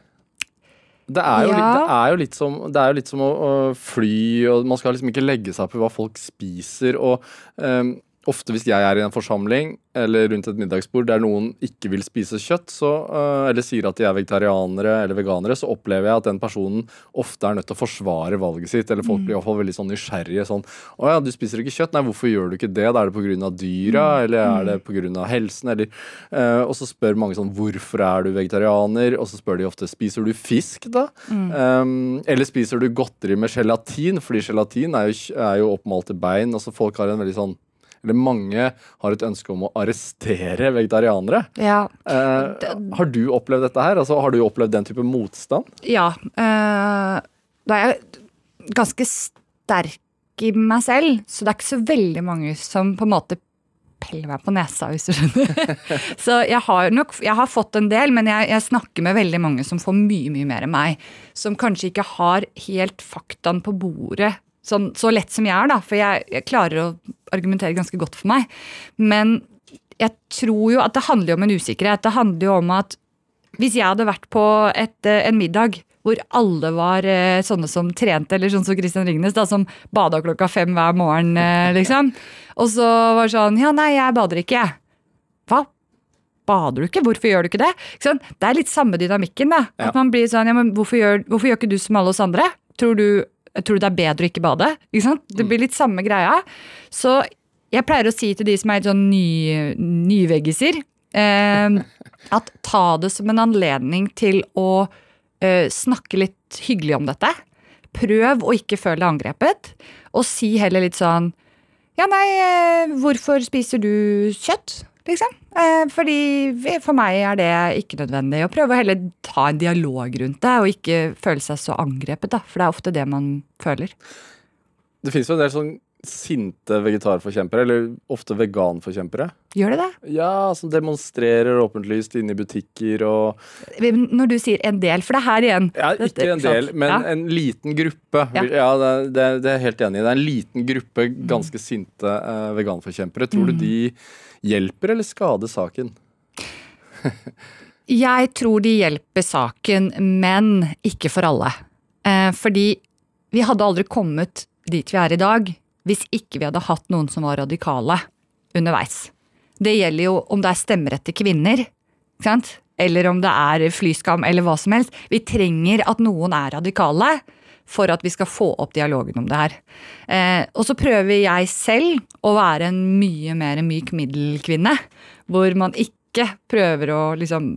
Det er jo, Ja. litt, det er jo litt som, det jo litt som å, å fly, og man skal liksom ikke legge seg opp i hva folk spiser. Og, ehm, ofte hvis jeg er i en forsamling eller rundt et middagsbord der noen ikke vil spise kjøtt, så, øh, eller sier at de er vegetarianere eller veganere, så opplever jeg at den personen ofte er nødt til å forsvare valget sitt. Eller folk blir i hvert fall veldig sånn nysgjerrige. Sånn 'Å ja, du spiser ikke kjøtt. Nei, hvorfor gjør du ikke det? Da er det pga. dyra, eller er det pga. helsen?' Eller, uh, og så spør mange sånn 'Hvorfor er du vegetarianer?' Og så spør de ofte 'Spiser du fisk, da?' Um, eller spiser du godteri med gelatin? Fordi gelatin er jo, er jo oppmalte bein. Altså folk har en veldig sånn eller mange har et ønske om å arrestere vegetarianere. Ja. Eh, har du opplevd dette her? Altså, har du opplevd den type motstand? Ja. eh, da er jeg ganske sterk i meg selv, så det er ikke så veldig mange som på en måte peller meg på nesa, hvis du skjønner. så jeg har nok jeg har fått en del, men jeg, jeg snakker med veldig mange som får mye, mye mer enn meg. Som kanskje ikke har helt faktaen på bordet sånn, så lett som jeg er, da. For jeg, jeg klarer å argumentere ganske godt for meg. Men jeg tror jo at det handler jo om en usikkerhet. Det handler jo om at hvis jeg hadde vært på et, eh, en middag hvor alle var eh, sånne som trente, eller sånn som Christian Ringnes, da, som bada klokka fem hver morgen, eh, liksom. Og så var det sånn Ja, nei, jeg bader ikke, jeg. Hva? Bader du ikke? Hvorfor gjør du ikke det? Ikke? Det er litt samme dynamikken, da. Ja. At man blir sånn Ja, men hvorfor gjør, hvorfor gjør ikke du som alle oss andre? Tror du, tror du det er bedre å ikke bade? Ikke sant? Det blir litt samme greia. Så jeg pleier å si til de som er sånn ny, nyveggiser, eh, at ta det som en anledning til å eh, snakke litt hyggelig om dette. Prøv å ikke føle deg angrepet, og si heller litt sånn Ja, nei, eh, hvorfor spiser du kjøtt? Liksom. Eh, fordi for meg er det ikke nødvendig. Å prøve å heller ta en dialog rundt det, og ikke føle seg så angrepet, da. For det er ofte det man føler. Det fins jo en del sånn sinte vegetarforkjempere, eller ofte veganforkjempere. Gjør det det? Ja, som demonstrerer åpentlyst inne i butikker og Når du sier en del, for det er her igjen Ja, Dette- ikke en del, men Ja. en liten gruppe. Ja. Ja, det, det, er jeg helt enig i. Det er en liten gruppe ganske sinte uh, veganforkjempere. Tror du de hjelper eller skader saken? Jeg tror de hjelper saken, men ikke for alle. Eh, fordi vi hadde aldri kommet dit vi er i dag hvis ikke vi hadde hatt noen som var radikale underveis. Det gjelder jo om det er stemmerett til kvinner, eller om det er flyskam eller hva som helst. Vi trenger at noen er radikale for at vi skal få opp dialogen om det her. Eh, og så prøver jeg selv å være en mye mer myk middelkvinne, hvor man ikke prøver å liksom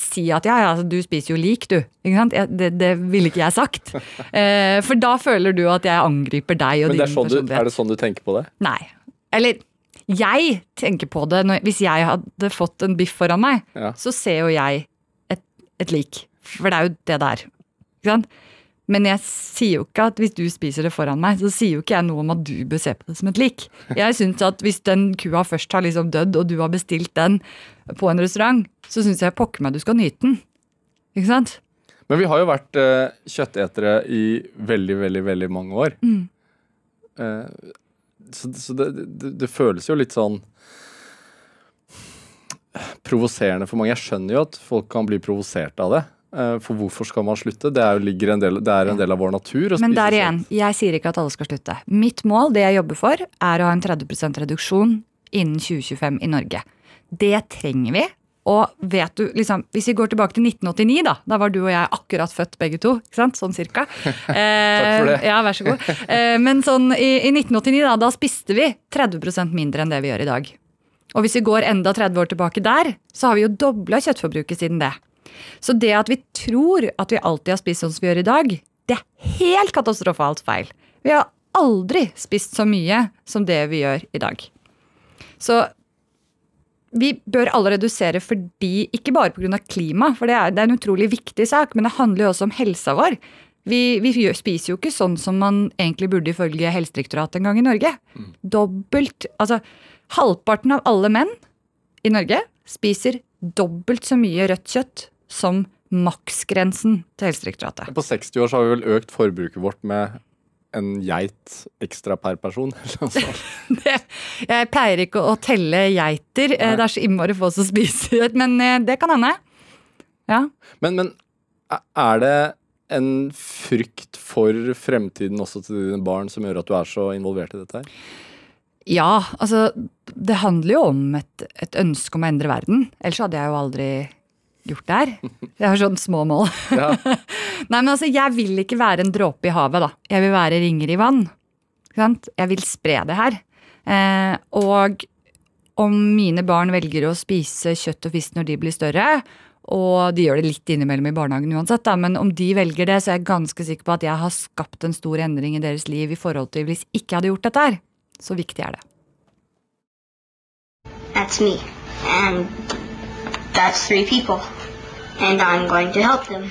si at ja, ja, du spiser jo lik, du. Det, det ville ikke jeg sagt. Eh, for da føler du at jeg angriper deg og Men din sånn personlighet. du, er det sånn du tenker på det? Nei. Eller jeg tenker på det når, Hvis jeg hadde fått en biff foran meg, Ja. så ser jo jeg et, et lik. For det er jo det det er. Ikke sant? Men jeg sier jo ikke at hvis du spiser det foran meg, så sier jo ikke jeg noe om at du bør se på det som et lik. Jeg synes at hvis den kua først har liksom dødd, og du har bestilt den på en restaurant, så syns jeg pokker meg du skal nyte den. Ikke sant? Men vi har jo vært uh, kjøttetere i veldig, veldig, veldig mange år. Mm. Uh, så så det, det, det føles jo litt sånn provoserende for mange. Jeg skjønner jo at folk kan bli provosert av det. Eh, for hvorfor skal man slutte? Det er, jo, en del, det er en del av vår natur. Men der igjen, jeg sier ikke at alle skal slutte. Mitt mål, det jeg jobber for, er å ha en 30 reduksjon innen 2025 i Norge. Det trenger vi. Og vet du, liksom, Hvis vi går tilbake til 1989, da da var du og jeg akkurat født begge to. ikke sant? Sånn cirka. Takk for det. Eh, ja, vær så god. Eh, men sånn, i, i 1989 da, da spiste vi 30 mindre enn det vi gjør i dag. Og hvis vi går enda 30 år tilbake der, så har vi jo dobla kjøttforbruket siden det. Så det at vi tror at vi alltid har spist sånn som vi gjør i dag, det er helt katastrofalt feil. Vi har aldri spist så mye som det vi gjør i dag. Så vi bør alle redusere fordi, ikke bare pga. klima, for det er, det er en utrolig viktig sak, men det handler jo også om helsa vår. Vi, vi spiser jo ikke sånn som man egentlig burde ifølge Helsedirektoratet en gang i Norge. Dobbelt Altså, halvparten av alle menn i Norge spiser dobbelt så mye rødt kjøtt som maksgrensen til Helsedirektoratet. På 60 år så har vi vel økt forbruket vårt med en geit ekstra per person. Det, jeg pleier ikke å telle geiter. Nei. Det er så innmari få som spiser det, men eh, det kan hende. Ja. Men, men er det en frykt for fremtiden også til dine barn som gjør at du er så involvert i dette her? Ja, altså det handler jo om et, et ønske om å endre verden. Ellers hadde jeg jo aldri gjort det her. Jeg har sånn små mål. Ja. Nei, men altså, jeg vil ikke være en dråpe i havet, da. Jeg vil være ringer i vann. Ikke sant? Jeg vil spre det her. Eh, og om mine barn velger å spise kjøtt og fisk når de blir større, og de gjør det litt innimellom i barnehagen uansett, da, men om de velger det, så er jeg ganske sikker på at jeg har skapt en stor endring i deres liv i forhold til hvis ikke jeg hadde gjort dette her. Så viktig er det. That's me. And that's three people. And I'm going to help them.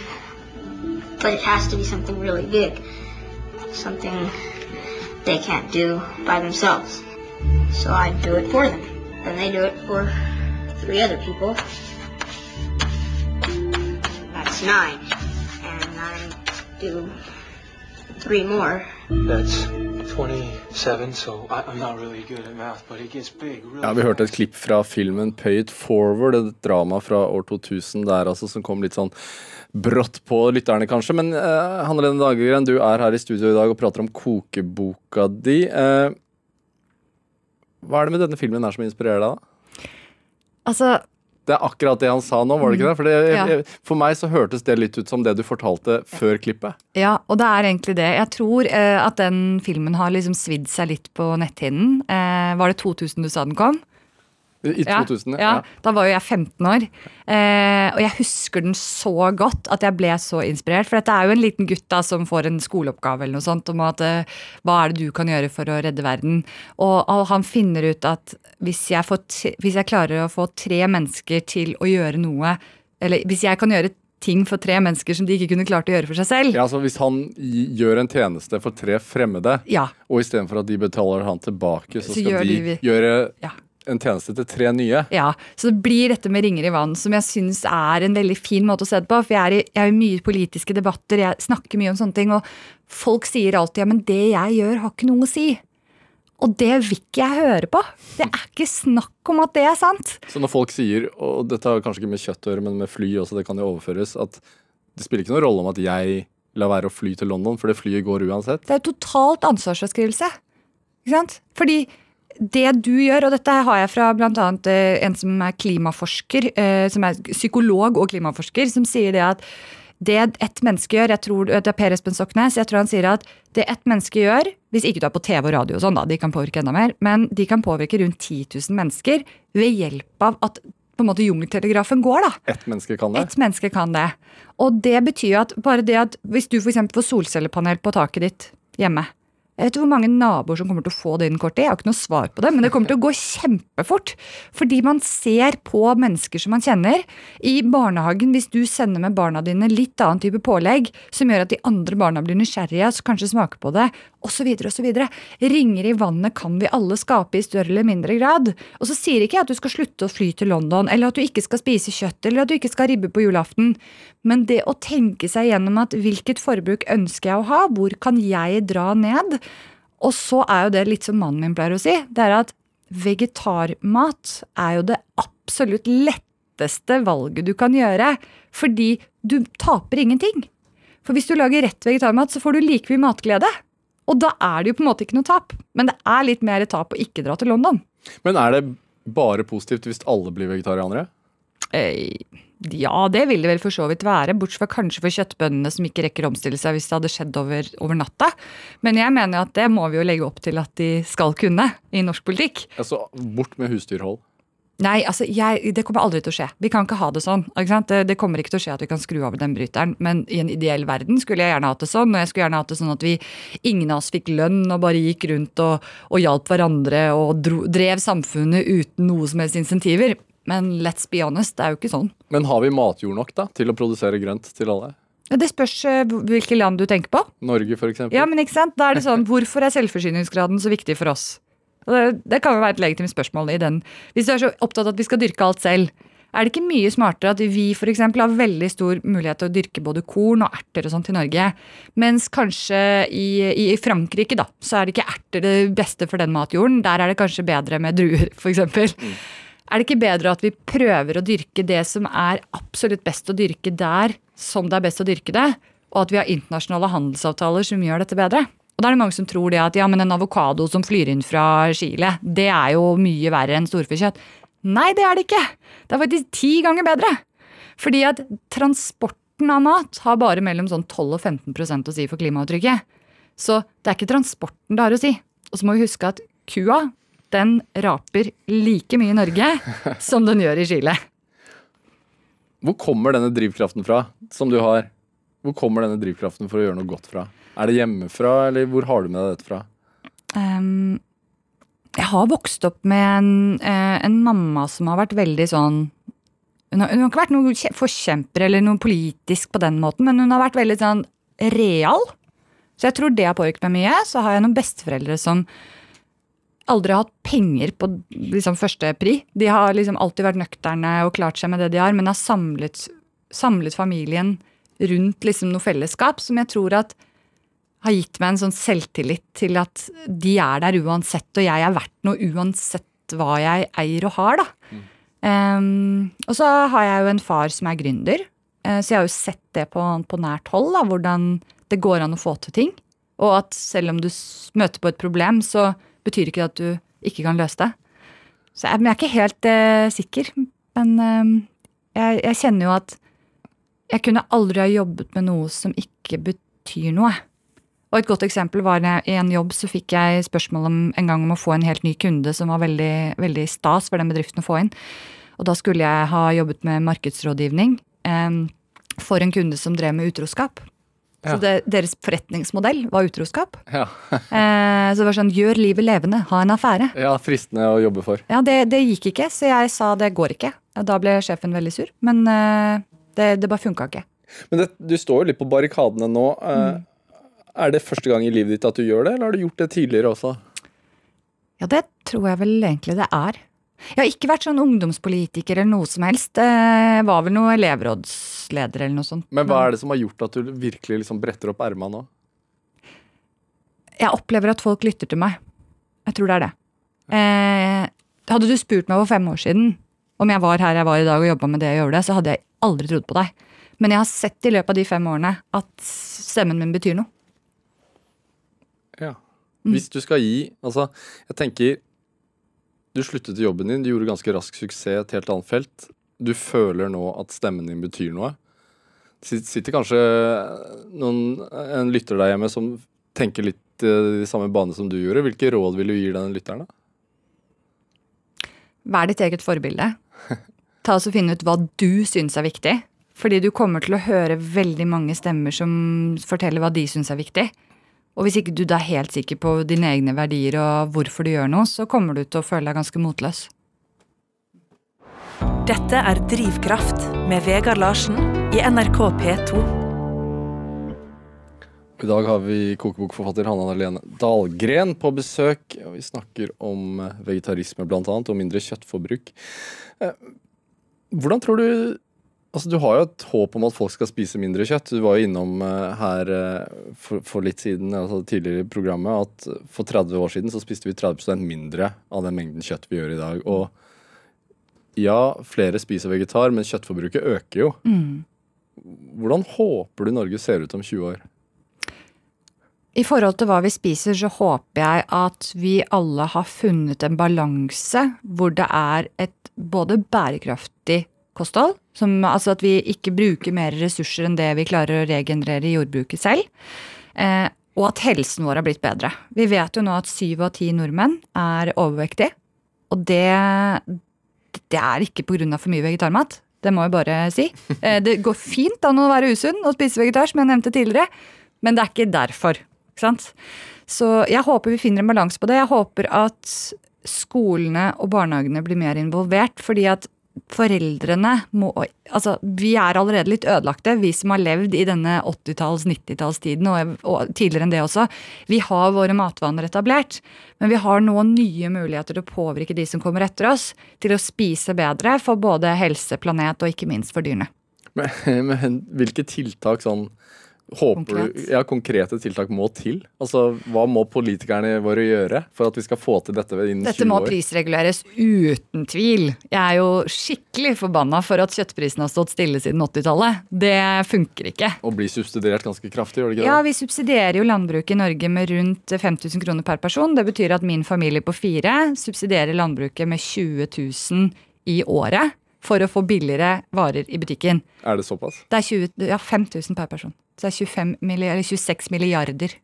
But it has to be something really big. Something they can't do by themselves. So I do it for them. Then they do it for three other people. That's nine. And I do three more. That's 27, so I, I'm not really math, but it gets big really Ja, Vi hørte et klipp fra filmen Pay It Forward, et drama fra år 2000 der altså, som kom litt sånn brått på lytterne, kanskje. Men eh, Hanne Lene Dagegren, du er her i studio i dag og prater om kokeboka di. Eh, hva er det med denne filmen her som inspirerer deg, da? Altså, Det er akkurat det han sa nå, var det ikke det? For, det, Ja. for meg så hørtes det litt ut som det du fortalte før klippet. Ja, og det er egentlig det. Jeg tror eh, at den filmen har liksom svidd seg litt på netthinnen. Eh, var det 2000 du sa den kom? I 2000, ja. Da var jo jeg 15 år. Eh, og jeg husker den så godt at jeg ble så inspirert. For dette er jo en liten gutt da som får en skoleoppgave eller noe sånt om at eh, hva er det du kan gjøre for å redde verden. Og, og han finner ut at hvis jeg, hvis jeg klarer å få tre mennesker til å gjøre noe Eller hvis jeg kan gjøre ting for tre mennesker som de ikke kunne klart å gjøre for seg selv. Ja, så Hvis han gjør en tjeneste for tre fremmede, Ja. og istedenfor at de betaler han tilbake, så Så skal de de- gjøre Ja. En tjeneste til tre nye. Ja, Så det blir dette med ringer i vann, som jeg syns er en veldig fin måte å se det på. For jeg er, i, jeg er i mye politiske debatter, jeg snakker mye om sånne ting, og folk sier alltid ja, men det jeg gjør, har ikke noe å si. Og det vil ikke jeg høre på. Det er ikke snakk om at det er sant. Så når folk sier, og dette har kanskje ikke med kjøtt å gjøre, men med fly også, det kan jo overføres, at det spiller ikke noen rolle om at jeg lar være å fly til London, for det flyet går uansett. Det er totalt ansvarsfraskrivelse. Ikke sant? Fordi det du gjør, og dette har jeg fra bl.a. en som er klimaforsker, eh, som er psykolog og klimaforsker, som sier det at det ett menneske gjør, jeg tror, det er Per Espen Soknes. jeg tror han sier at det ett menneske gjør, hvis ikke du er på TV og radio og sånn, da, de kan påvirke enda mer, men de kan påvirke rundt 10 000 mennesker ved hjelp av at på en måte jungeltelegrafen går, da. Ett menneske kan det. Ett menneske kan det. Og det betyr at bare det at hvis du f.eks. får solcellepanel på taket ditt hjemme Jeg vet ikke hvor mange naboer som kommer til å få det innen kort tid. Jeg har ikke noe svar på det, men det kommer til å gå kjempefort. Fordi man ser på mennesker som man kjenner. I barnehagen, hvis du sender med barna dine litt annen type pålegg, som gjør at de andre barna blir nysgjerrige, så kanskje smaker på det, osv., osv. Ringer i vannet kan vi alle skape i større eller mindre grad. Og så sier ikke jeg at du skal slutte å fly til London, eller at du ikke skal spise kjøtt, eller at du ikke skal ha ribbe på julaften. Men det å tenke seg gjennom at hvilket forbruk ønsker jeg å ha, hvor kan jeg dra ned? Og så er jo det litt som mannen min pleier å si, det er at vegetarmat er jo det absolutt letteste valget du kan gjøre. Fordi du taper ingenting. For hvis du lager rett vegetarmat, så får du like mye matglede. Og da er det jo på en måte ikke noe tap. Men det er litt mer tap å ikke dra til London. Men er det bare positivt hvis alle blir vegetarianere? Eh, ja, det vil det vel for så vidt være. Bortsett fra kanskje for kjøttbøndene som ikke rekker å omstille seg hvis det hadde skjedd over, over natta. Men jeg mener at det må vi jo legge opp til at de skal kunne i norsk politikk. Altså, bort med husdyrhold. Nei, altså, jeg, det kommer aldri til å skje. Vi kan ikke ha det sånn. Ikke? Det, det kommer ikke til å skje at vi kan skru over den bryteren. Men i en ideell verden skulle jeg gjerne hatt det sånn. Og jeg skulle gjerne hatt det sånn at vi, ingen av oss fikk lønn og bare gikk rundt og, og hjalp hverandre og dro, drev samfunnet uten noe som helst insentiver. Men let's be honest, det er jo ikke sånn. Men har vi matjord nok da, til å produsere grønt til alle? Det spørs eh, hvilke land du tenker på. Norge, for eksempel. Ja, men ikke sant? Da er det sånn, Hvorfor er selvforsyningsgraden så viktig for oss? Det, det kan jo være et legitimt spørsmål i den. Hvis du er så opptatt av at vi skal dyrke alt selv, er det ikke mye smartere at vi for eksempel, har veldig stor mulighet til å dyrke både korn og erter og sånt i Norge, mens kanskje i, i Frankrike da, så er det ikke erter det beste for den matjorden. Der er det kanskje bedre med druer, f.eks. Er det ikke bedre at vi prøver å dyrke det som er absolutt best å dyrke der som det er best å dyrke det, og at vi har internasjonale handelsavtaler som gjør dette bedre? Og da er det mange som tror det at ja, men en avokado som flyr inn fra Chile, det er jo mye verre enn storfekjøtt. Nei, det er det ikke! Det er faktisk ti ganger bedre. Fordi at transporten av mat har bare mellom sånn 12 og 15% å si for klimaavtrykket. Så det er ikke transporten det har å si. Og så må vi huske at kua den raper like mye i Norge som den gjør i Chile. Hvor kommer denne drivkraften fra, som du har? Hvor kommer denne drivkraften for å gjøre noe godt fra? Er det hjemmefra, eller hvor har du med deg dette fra? Um, jeg har vokst opp med en, eh, en, mamma som har vært veldig sånn hun har, hun har ikke vært noen forkjemper eller noe politisk på den måten, men hun har vært veldig sånn real. Så jeg tror det har påvirket meg mye. Så har jeg noen besteforeldre som aldri hatt penger på liksom, første pri. De har liksom alltid vært nøkterne og klart seg med det de har, men har samlet, samlet familien rundt liksom noe fellesskap som jeg tror at har gitt meg en sånn selvtillit til at de er der uansett, og jeg er verdt noe uansett hva jeg eier og har, da. Mm. Um, og så har jeg jo en far som er gründer, uh, så jeg har jo sett det på, på nært hold, da, hvordan det går an å få til ting. Og at selv om du møter på et problem, så betyr ikke at du ikke kan løse det. Så jeg, jeg er ikke helt eh, sikker. Men eh, jeg, jeg, kjenner jo at jeg kunne aldri ha jobbet med noe som ikke betyr noe. Og et godt eksempel var jeg, i en jobb så fikk jeg spørsmål om en gang om å få en helt ny kunde som var veldig, veldig stas for den bedriften å få inn. Og da skulle jeg ha jobbet med markedsrådgivning eh, for en kunde som drev med utroskap. Så det, deres forretningsmodell var utroskap. Ja. eh, så det var sånn gjør livet levende, ha en affære. Ja, Fristende å jobbe for. Ja, det, det gikk ikke, så jeg sa det går ikke. Da ble sjefen veldig sur. Men eh, det, det, bare funka ikke. Men du står jo litt på barrikadene nå. Eh, mm. Er det første gang i livet ditt at du gjør det, eller har du gjort det tidligere også? Ja, det tror jeg vel egentlig det er. Jeg har ikke vært sånn ungdomspolitiker eller noe som helst. Jeg var vel noe elevrådsleder eller noe sånt. Men hva er det som har gjort at du virkelig liksom bretter opp erma nå? Jeg opplever at folk lytter til meg. Jeg tror det er det. Eh, hadde du spurt meg for fem år siden om jeg var her jeg var i dag og jobba med det jeg gjør det, så hadde jeg aldri trodd på deg. Men jeg har sett i løpet av de fem årene at stemmen min betyr noe. Ja. Hvis du skal gi Altså, jeg tenker du sluttet i jobben din, du gjorde ganske rask suksess et helt annet felt. Du føler nå at stemmen din betyr noe. Det sitter kanskje noen, en lytter der hjemme som tenker litt i samme bane som du gjorde. Hvilke råd vil du gi den lytteren? da? Vær ditt eget forbilde. Ta oss og Finn ut hva du syns er viktig. Fordi du kommer til å høre veldig mange stemmer som forteller hva de syns er viktig. Og hvis ikke du da er helt sikker på dine egne verdier og hvorfor du gjør noe, så kommer du til å føle deg ganske motløs. Dette er Drivkraft med Vegard Larsen i NRK P2. I dag har vi kokebokforfatter Hanna Helene Dahlgren på besøk. og Vi snakker om vegetarisme bl.a. og mindre kjøttforbruk. Eh, hvordan tror du Altså, Du har jo et håp om at folk skal spise mindre kjøtt. Du var jo innom uh, her uh, for, for, litt siden, altså tidligere i programmet, at for 30 år siden så spiste vi 30% mindre av den mengden kjøtt vi gjør i dag. Og ja, flere spiser vegetar, men kjøttforbruket øker jo. Mm. Hvordan håper du Norge ser ut om 20 år? I forhold til hva vi spiser, så håper jeg at vi alle har funnet en balanse hvor det er et både bærekraftig kosthold. Som, altså at vi ikke bruker mer ressurser enn det vi klarer å regenerere i jordbruket selv. Eh, og at helsen vår har blitt bedre. Vi vet jo nå at syv av ti nordmenn er overvektige. Og det, det er ikke pga. for mye vegetarmat. Det må jeg bare si. Eh, det går fint an å være usunn og spise vegetar, som jeg nevnte tidligere, men det er ikke derfor. Ikke sant? Så jeg håper vi finner en balanse på det. Jeg håper at skolene og barnehagene blir mer involvert. fordi at foreldrene må Altså, vi er allerede litt ødelagte, vi som har levd i denne 80-talls-, 90-tallstiden og, og, tidligere enn det også. Vi har våre matvaner etablert, men vi har nå nye muligheter til å påvirke de som kommer etter oss, til å spise bedre for både helse, planet og ikke minst for dyrene. Men, men hvilke tiltak sånn Håper du Ja, konkrete tiltak må til? Altså, Hva må politikerne våre gjøre for at vi skal få til dette innen 20 år? Dette må prisreguleres uten tvil. Jeg er jo skikkelig forbanna for at kjøttprisen har stått stille siden 80-tallet. Det funker ikke. Og blir subsidiert ganske kraftig, gjør det ikke Ja, vi subsidierer jo landbruket i Norge med rundt 5000 kroner per person. Det betyr at min familie på fire subsidierer landbruket med 20 000 i året for å få billigere varer i butikken. Er det såpass? Det er 20, ja, 5000 per person. Så det er 25 milli- eller 26 milliarder.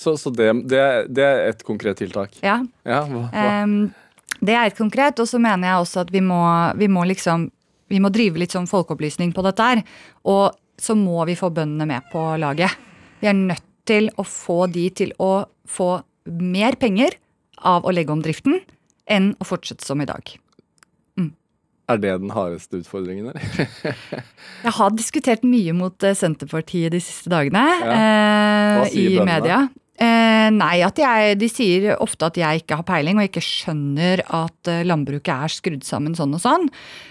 Så, så det, det, det er et konkret tiltak. Ja, Ja, hva, hva? Um, det er et konkret, og så mener jeg også at vi må, vi må liksom Vi må drive litt sånn folkeopplysning på dette her. Og så må vi få bøndene med på laget. Vi er nødt til å få de til å få mer penger av å legge om driften enn å fortsette som i dag. Er det den hardeste utfordringen, eller? Jeg har diskutert mye mot eh, Senterpartiet de siste dagene ja. eh, i bøndene? media. Eh, nei, at jeg, de sier ofte at jeg ikke har peiling og ikke skjønner at eh, landbruket er skrudd sammen sånn og sånn.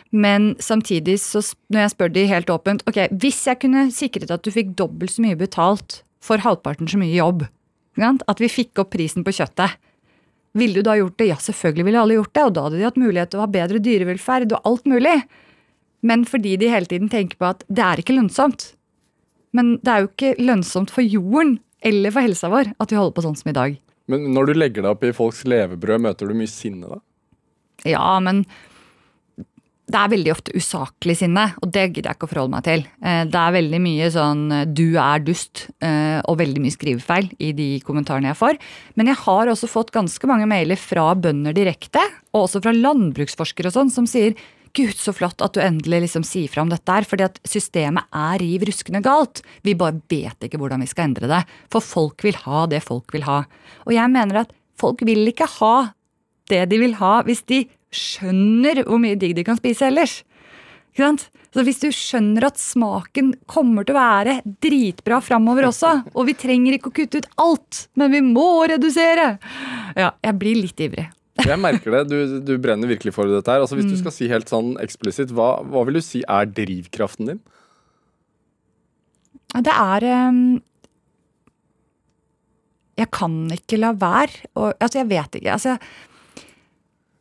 Men samtidig, så, når jeg spør de helt åpent Ok, hvis jeg kunne sikret at du fikk dobbelt så mye betalt for halvparten så mye jobb, at vi fikk opp prisen på kjøttet, ville du da gjort det? Ja, selvfølgelig ville alle gjort det, og da hadde de hatt mulighet til å ha bedre dyrevelferd og alt mulig. Men fordi de hele tiden tenker på at det er ikke lønnsomt. Men det er jo ikke lønnsomt for jorden eller for helsa vår at vi holder på sånn som i dag. Men når du legger deg opp i folks levebrød, møter du mye sinne da? Ja, men det er veldig ofte usaklig sinne, og det gidder jeg ikke å forholde meg til. Eh, Det er veldig mye sånn eh, 'du er dust' eh, og veldig mye skrivefeil i de kommentarene jeg får. Men jeg har også fått ganske mange mailer fra bønder direkte, og også fra landbruksforskere og sånn, som sier 'gud, så flott at du endelig liksom sier fra om dette her', fordi at systemet er riv ruskende galt. Vi bare vet ikke hvordan vi skal endre det. For folk vil ha det folk vil ha. Og jeg mener at folk vil ikke ha det de vil ha hvis de skjønner hvor mye digg de kan spise ellers. Ikke sant? Så Hvis du skjønner at smaken kommer til å være dritbra framover også, og vi trenger ikke å kutte ut alt, men vi må redusere Ja, jeg blir litt ivrig. Jeg merker det. Du, du brenner virkelig for dette her. Altså, hvis du Mm. skal si helt sånn eksplisitt, hva, hva vil du si er drivkraften din? Det er um, Jeg kan ikke la være. Og, altså, jeg vet ikke. Altså,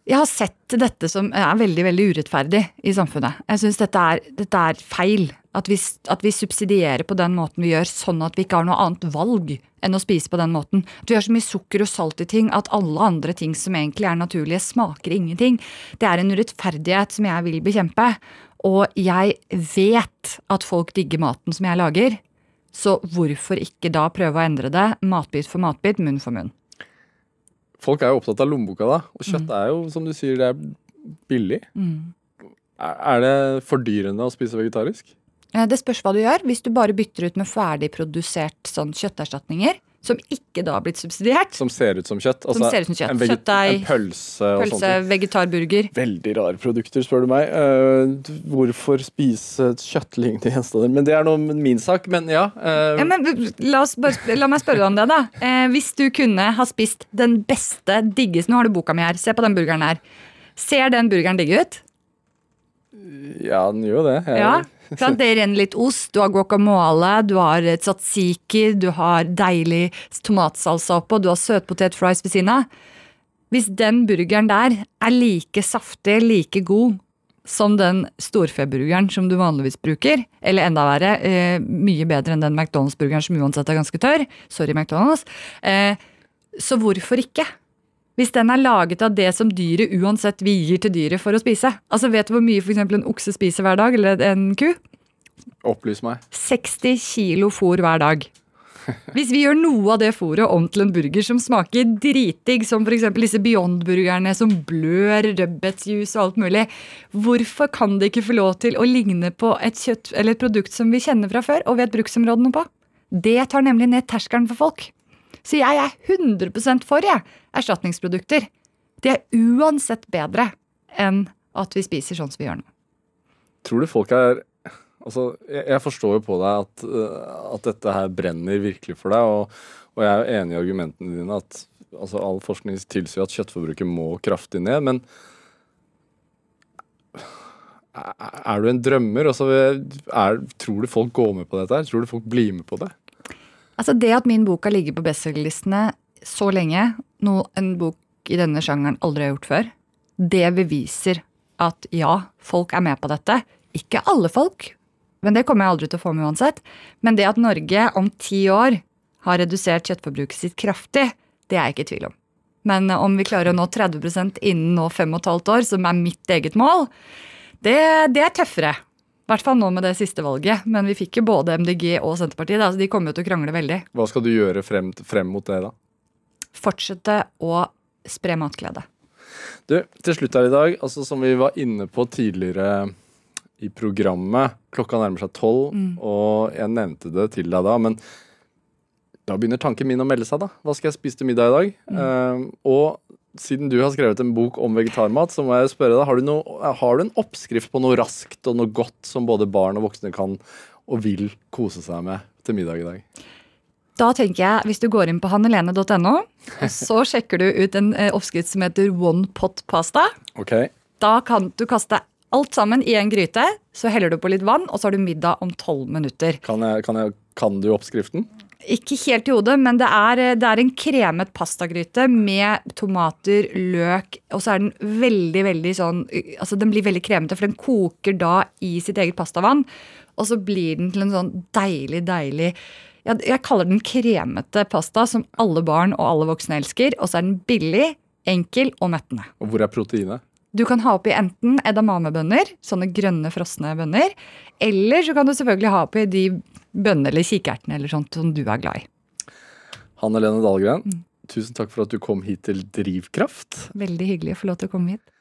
jeg har sett dette som er veldig veldig urettferdig i samfunnet. Jeg syns dette, dette er feil. At vi, at vi subsidierer på den måten vi gjør, sånn at vi ikke har noe annet valg enn å spise på den måten. At vi har så mye sukker og salt i ting at alle andre ting som egentlig er naturlige, smaker ingenting. Det er en urettferdighet som jeg vil bekjempe. Og jeg vet at folk digger maten som jeg lager. Så hvorfor ikke da prøve å endre det, matbit for matbit, munn for munn. Folk er jo opptatt av lommeboka, da. Og Mm. kjøtt er jo, som du sier, det er billig. Er er det fordyrende å spise vegetarisk? Eh, Det spørs hva du gjør. Hvis du bare bytter ut med ferdigprodusert sånn kjøtterstatninger, som ikke da har blitt subsidiert, Som ser ut som kjøtt? Som ser ut som kjøtt. En, veget- Kjøttdeig, en pølse og pølse, sånt. vegetarburger Veldig rare produkter, spør du meg. Uh, hvorfor spise kjøttlignende gjenstander? Men det er nå min sak. Men ja. Uh... ja, men, la, oss bare, la meg spørre deg om det, da. Uh, hvis du kunne ha spist den beste, diggeste Nå har du boka mi her. Se på den burgeren her. Ser den burgeren digg ut? ja, den gjør jo det. Jeg, Ja. Sant? Det renner litt ost, du har guacamole, du har tzatziki, du har deilig tomatsalsa oppå, du har søtpotetfries ved siden av. Hvis den burgeren der er like saftig, like god som den storfeburgeren som du vanligvis bruker, eller enda verre, eh, mye bedre enn den McDonald's-burgeren som uansett er ganske tørr, sorry McDonald's, eh, så hvorfor ikke? Hvis den er laget av det som dyret uansett vi gir til dyret for å spise. Altså Vet du hvor mye for eksempel en okse spiser hver dag, eller en ku? Opplys meg. 60 kilo fôr hver dag. Hvis vi gjør noe av det fôret om til en burger som smaker dritdigg, som f.eks. disse Beyond-burgerne som blør, rødbetsjuice og alt mulig, hvorfor kan det ikke få lov til å ligne på et kjøtt eller et produkt som vi kjenner fra før og vet bruksområdene på? Det tar nemlig ned terskelen for folk. Så jeg er 100% for jeg, erstatningsprodukter. De er uansett bedre enn at vi spiser sånn som vi gjør nå. Tror du folk er Altså, jeg, forstår jo på deg at, uh, at dette her brenner virkelig for deg, og, og jeg er enig i argumentene dine at altså, all forskning tilsier at kjøttforbruket må kraftig ned, men er du en drømmer? Altså, er, tror du folk går med på dette? her? Tror du folk blir med på det? Altså Det at min bok har ligget på bestselgerlistene så lenge, noe en bok i denne sjangeren aldri har gjort før, det beviser at ja, folk er med på dette. Ikke alle folk, men det kommer jeg aldri til å få med uansett. Men det at Norge om ti år har redusert kjøttforbruket sitt kraftig, det er jeg ikke i tvil om. Men om vi klarer å nå 30 innen nå fem og et halvt år, som er mitt eget mål, det, det er tøffere. I hvert fall nå med det siste valget. Men vi fikk jo både MDG og Senterpartiet. Altså de kommer jo til å krangle veldig. Hva skal du gjøre frem, frem mot det, da? Fortsette å spre matglede. Du, til slutt her i dag, altså som vi var inne på tidligere i programmet Klokka nærmer seg tolv, mm. og jeg nevnte det til deg da, men da begynner tanken min å melde seg, da. Hva skal jeg spise til middag i dag? Mm. Uh, og siden du har skrevet en bok om vegetarmat, så må jeg spørre deg, har du, noe, har du en oppskrift på noe raskt og noe godt som både barn og voksne kan og vil kose seg med til middag i dag? Da tenker jeg, Hvis du går inn på hannelene.no, så sjekker du ut en eh, oppskrift som heter one pot pasta. Okay. Da kan du kaste alt sammen i en gryte. Så heller du på litt vann, og så har du middag om tolv minutter. Kan, jeg, kan, jeg, kan, du oppskriften? Ikke helt i hodet, men det er, det er en kremet pastagryte med tomater, løk, og så er den veldig, veldig sånn Altså den blir veldig kremete, for den koker da i sitt eget pastavann. Og så blir den til en sånn deilig, deilig jeg, jeg kaller den kremete pasta som alle barn og alle voksne elsker. Og så er den billig, enkel og mettende. Og hvor er proteinet? Du kan ha oppi enten edamamebønner, sånne grønne, frosne bønner. Eller så kan du selvfølgelig ha oppi de bønnene eller kikertene eller sånt som du er glad i. Hanne Lene Dahlgren, mm. tusen takk for at du kom hit til Drivkraft. Veldig hyggelig å få lov til å komme hit.